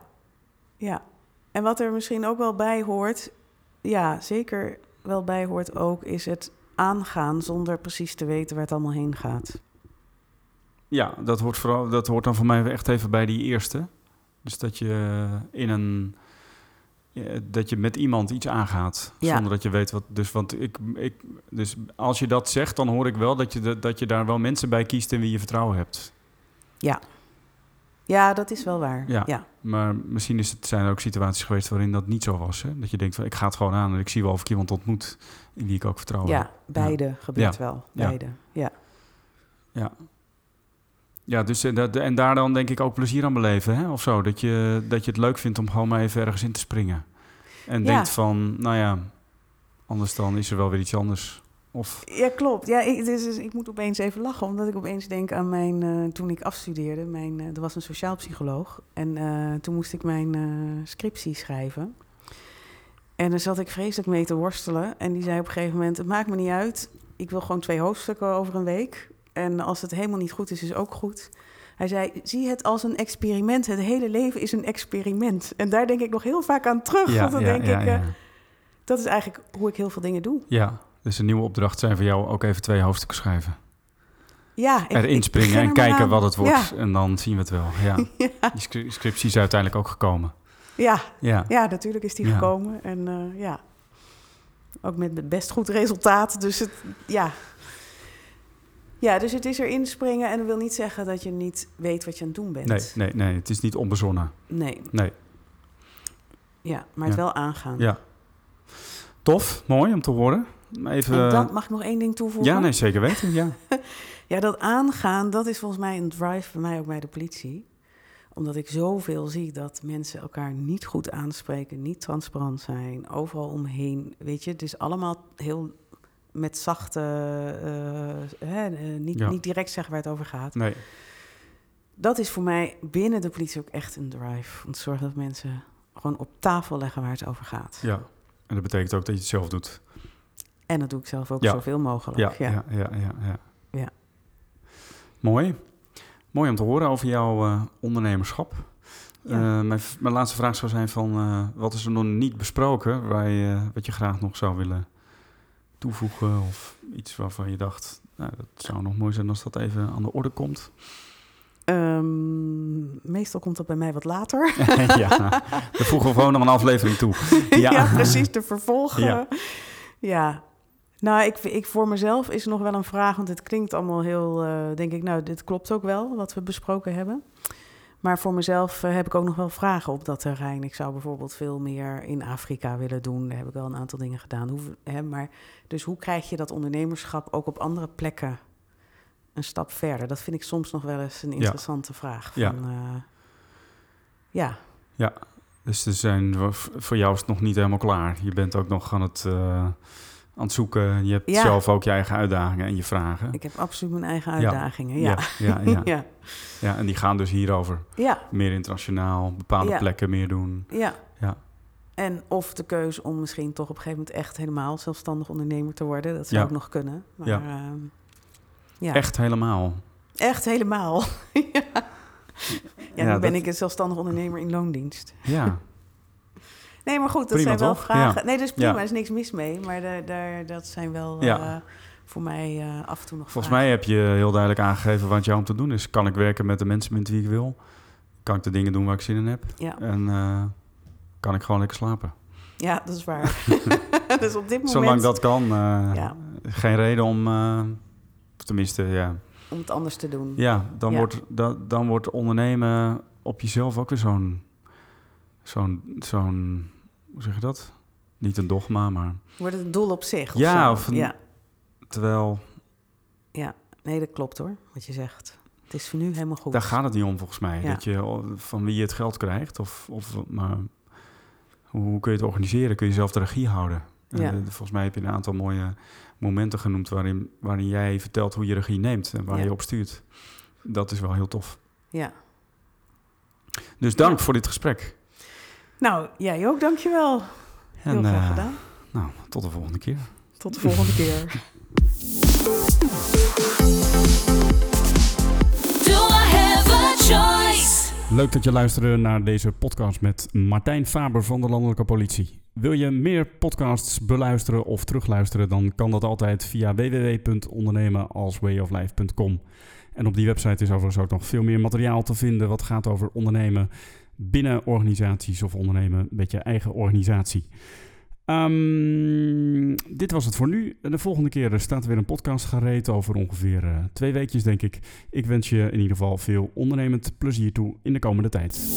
S3: ja. En wat er misschien ook wel bij hoort, ja, zeker wel bij hoort ook, is het aangaan zonder precies te weten waar het allemaal heen gaat.
S2: Ja, dat hoort, vooral, dat hoort dan voor mij echt even bij die eerste. Dus dat je in een. ja, Dat je met iemand iets aangaat.
S3: Ja.
S2: Zonder dat je weet wat. Dus, want ik, ik, dus als je dat zegt, dan hoor ik wel dat je, dat je daar wel mensen bij kiest in wie je vertrouwen hebt.
S3: Ja, dat is wel waar.
S2: Ja.
S3: ja.
S2: Maar misschien is het, zijn er ook situaties geweest waarin dat niet zo was. Hè? Dat je denkt van ik ga het gewoon aan en ik zie wel of ik iemand ontmoet in wie ik ook vertrouw.
S3: Ja,
S2: heb.
S3: beide gebeurt
S2: Ja.
S3: wel.
S2: Ja.
S3: Beide. Ja.
S2: Ja, dus en, dat, en daar dan denk ik ook plezier aan beleven, hè? Of zo. Dat je, dat je het leuk vindt om gewoon maar even ergens in te springen. En
S3: Ja.
S2: denkt van, nou ja, anders dan is er wel weer iets anders. Of,
S3: Ja, klopt. Ja, ik, dus, dus ik moet opeens even lachen, omdat ik opeens denk aan mijn... eh, toen ik afstudeerde, mijn, eh, er was een sociaal psycholoog. En eh, toen moest ik mijn scriptie schrijven. En daar zat ik vreselijk mee te worstelen. En die zei op een gegeven moment, het maakt me niet uit. Ik wil gewoon twee hoofdstukken over een week. En als het helemaal niet goed is, is ook goed. Hij zei, zie het als een experiment. Het hele leven is een experiment. En daar denk ik nog heel vaak aan terug. want dan denk ik, dat is eigenlijk hoe ik heel veel dingen doe.
S2: ja, dus een nieuwe opdracht zijn voor jou ook even twee hoofdstukken schrijven.
S3: Ja, ik-
S2: Erin springen en
S3: er
S2: kijken
S3: aan.
S2: wat het wordt.
S3: Ja,
S2: En dan zien we het wel. Ja.
S3: ja,
S2: Die scri- scriptie is uiteindelijk ook gekomen.
S3: ja,
S2: Ja,
S3: ja, natuurlijk is die
S2: Ja.
S3: gekomen. En eh, ja, ook met best goed resultaat. Dus het, ja. Ja, dus het is erin springen en dat wil niet zeggen dat je niet weet wat je aan het doen bent.
S2: nee, nee, nee, het is niet onbezonnen.
S3: Nee,
S2: Nee,
S3: ja, maar het wel aangaan.
S2: ja. Tof, mooi om te horen. Even,
S3: En dan mag ik nog één ding toevoegen.
S2: ja, nee, zeker weten. Ja.
S3: Ja, dat aangaan, dat is volgens mij een drive bij mij ook bij de politie. Omdat ik zoveel zie dat mensen elkaar niet goed aanspreken, niet transparant zijn, overal omheen. Weet je, het is allemaal heel met zachte, eh, hè, eh, niet,
S2: Ja.
S3: niet direct zeggen waar het over gaat.
S2: Nee,
S3: Dat is voor mij binnen de politie ook echt een drive. Om te zorgen dat mensen gewoon op tafel leggen waar het over gaat.
S2: ja. En dat betekent ook dat je het zelf doet.
S3: En dat doe ik zelf ook
S2: Ja.
S3: zoveel mogelijk.
S2: Ja,
S3: Ja,
S2: ja, ja, ja. Mooi. Mooi om te horen over jouw eh, ondernemerschap. Eh, mijn, mijn laatste vraag zou zijn van... eh, wat is er nog niet besproken... Waar je, wat je graag nog zou willen toevoegen... of iets waarvan je dacht... Nou, dat zou nog mooi zijn als dat even aan de orde komt.
S3: Ehm, meestal komt dat bij mij wat later.
S2: ja, we voegen gewoon nog een aflevering toe.
S3: ja. precies, de vervolgen.
S2: Ja.
S3: Ja. Nou, ik, ik voor mezelf is nog wel een vraag, want het klinkt allemaal heel, eh, denk ik, nou, dit klopt ook wel, wat we besproken hebben. Maar voor mezelf eh, heb ik ook nog wel vragen op dat terrein. Ik zou bijvoorbeeld veel meer in Afrika willen doen. Daar heb ik wel een aantal dingen gedaan. Hoe, hè, maar, dus hoe krijg je dat ondernemerschap ook op andere plekken een stap verder? Dat vind ik soms nog wel eens een interessante vraag. Van,
S2: Ja.
S3: eh, ja,
S2: Dus er zijn, voor jou is het nog niet helemaal klaar. Je bent ook nog aan het, aan het zoeken. Je hebt
S3: Ja.
S2: zelf ook je eigen uitdagingen en je vragen.
S3: ik heb absoluut mijn eigen uitdagingen. Ja,
S2: ja, ja, ja.
S3: ja.
S2: Ja, en die gaan dus hierover.
S3: ja.
S2: Meer internationaal, bepaalde plekken meer doen.
S3: Ja.
S2: Ja.
S3: En of de keuze om misschien toch op een gegeven moment echt helemaal zelfstandig ondernemer te worden. Dat zou ook nog kunnen. Maar,
S2: Ja.
S3: ehm, ja.
S2: Echt helemaal.
S3: Echt helemaal. ja. ja,
S2: Ja,
S3: nu ben ik een zelfstandig ondernemer in loondienst.
S2: Ja,
S3: Nee, maar goed, dat
S2: Prima,
S3: zijn wel
S2: toch?
S3: vragen.
S2: Ja.
S3: Nee, dat is prima, er is niks mis mee. Maar daar, daar, dat zijn wel eh, voor mij eh, af en toe nog
S2: volgens
S3: vragen.
S2: mij heb je heel duidelijk aangegeven wat jou om te doen is. Kan ik werken met de mensen met wie ik wil? Kan ik de dingen doen waar ik zin in heb?
S3: Ja.
S2: En eh, kan ik gewoon lekker slapen?
S3: ja, dat is waar. dus op dit moment,
S2: Zolang dat kan,
S3: Ja.
S2: geen reden om... tenminste, ja,
S3: om het anders te doen.
S2: Ja, dan,
S3: Ja.
S2: Wordt, da- dan wordt ondernemen op jezelf ook weer zo'n, zo'n, zo'n, hoe zeg je dat? Niet een dogma, maar
S3: Wordt het een doel op zich? Of
S2: Ja,
S3: zo?
S2: of een-
S3: ja.
S2: terwijl,
S3: Ja, nee, dat klopt hoor, wat je zegt. Het is voor nu helemaal goed.
S2: daar gaat het niet om volgens mij.
S3: Ja.
S2: Dat je van wie je het geld krijgt, of, of maar hoe, kun je het organiseren? Kun je zelf de regie houden? En,
S3: Ja.
S2: eh, volgens mij heb je een aantal mooie momenten genoemd waarin, waarin jij vertelt hoe je regie neemt en waar
S3: Ja.
S2: je op stuurt. Dat is wel heel tof.
S3: Ja.
S2: Dus dank voor dit gesprek.
S3: Nou, jij ook, dankjewel. Heel
S2: En,
S3: graag
S2: eh,
S3: gedaan.
S2: Nou, tot de volgende keer.
S3: Tot de volgende keer.
S4: Do I have a choice?
S2: Leuk dat je luisterde naar deze podcast met Martijn Faber van de Landelijke Politie. Wil je meer podcasts beluisteren of terugluisteren, dan kan dat altijd via www.ondernemenalswayoflife.com. En op die website is overigens ook nog veel meer materiaal te vinden wat gaat over ondernemen binnen organisaties of ondernemen met je eigen organisatie. Ehm, dit was het voor nu. De volgende keer staat er weer een podcast gereed over ongeveer uh, twee weekjes, denk ik. Ik wens je in ieder geval veel ondernemend plezier toe in de komende tijd.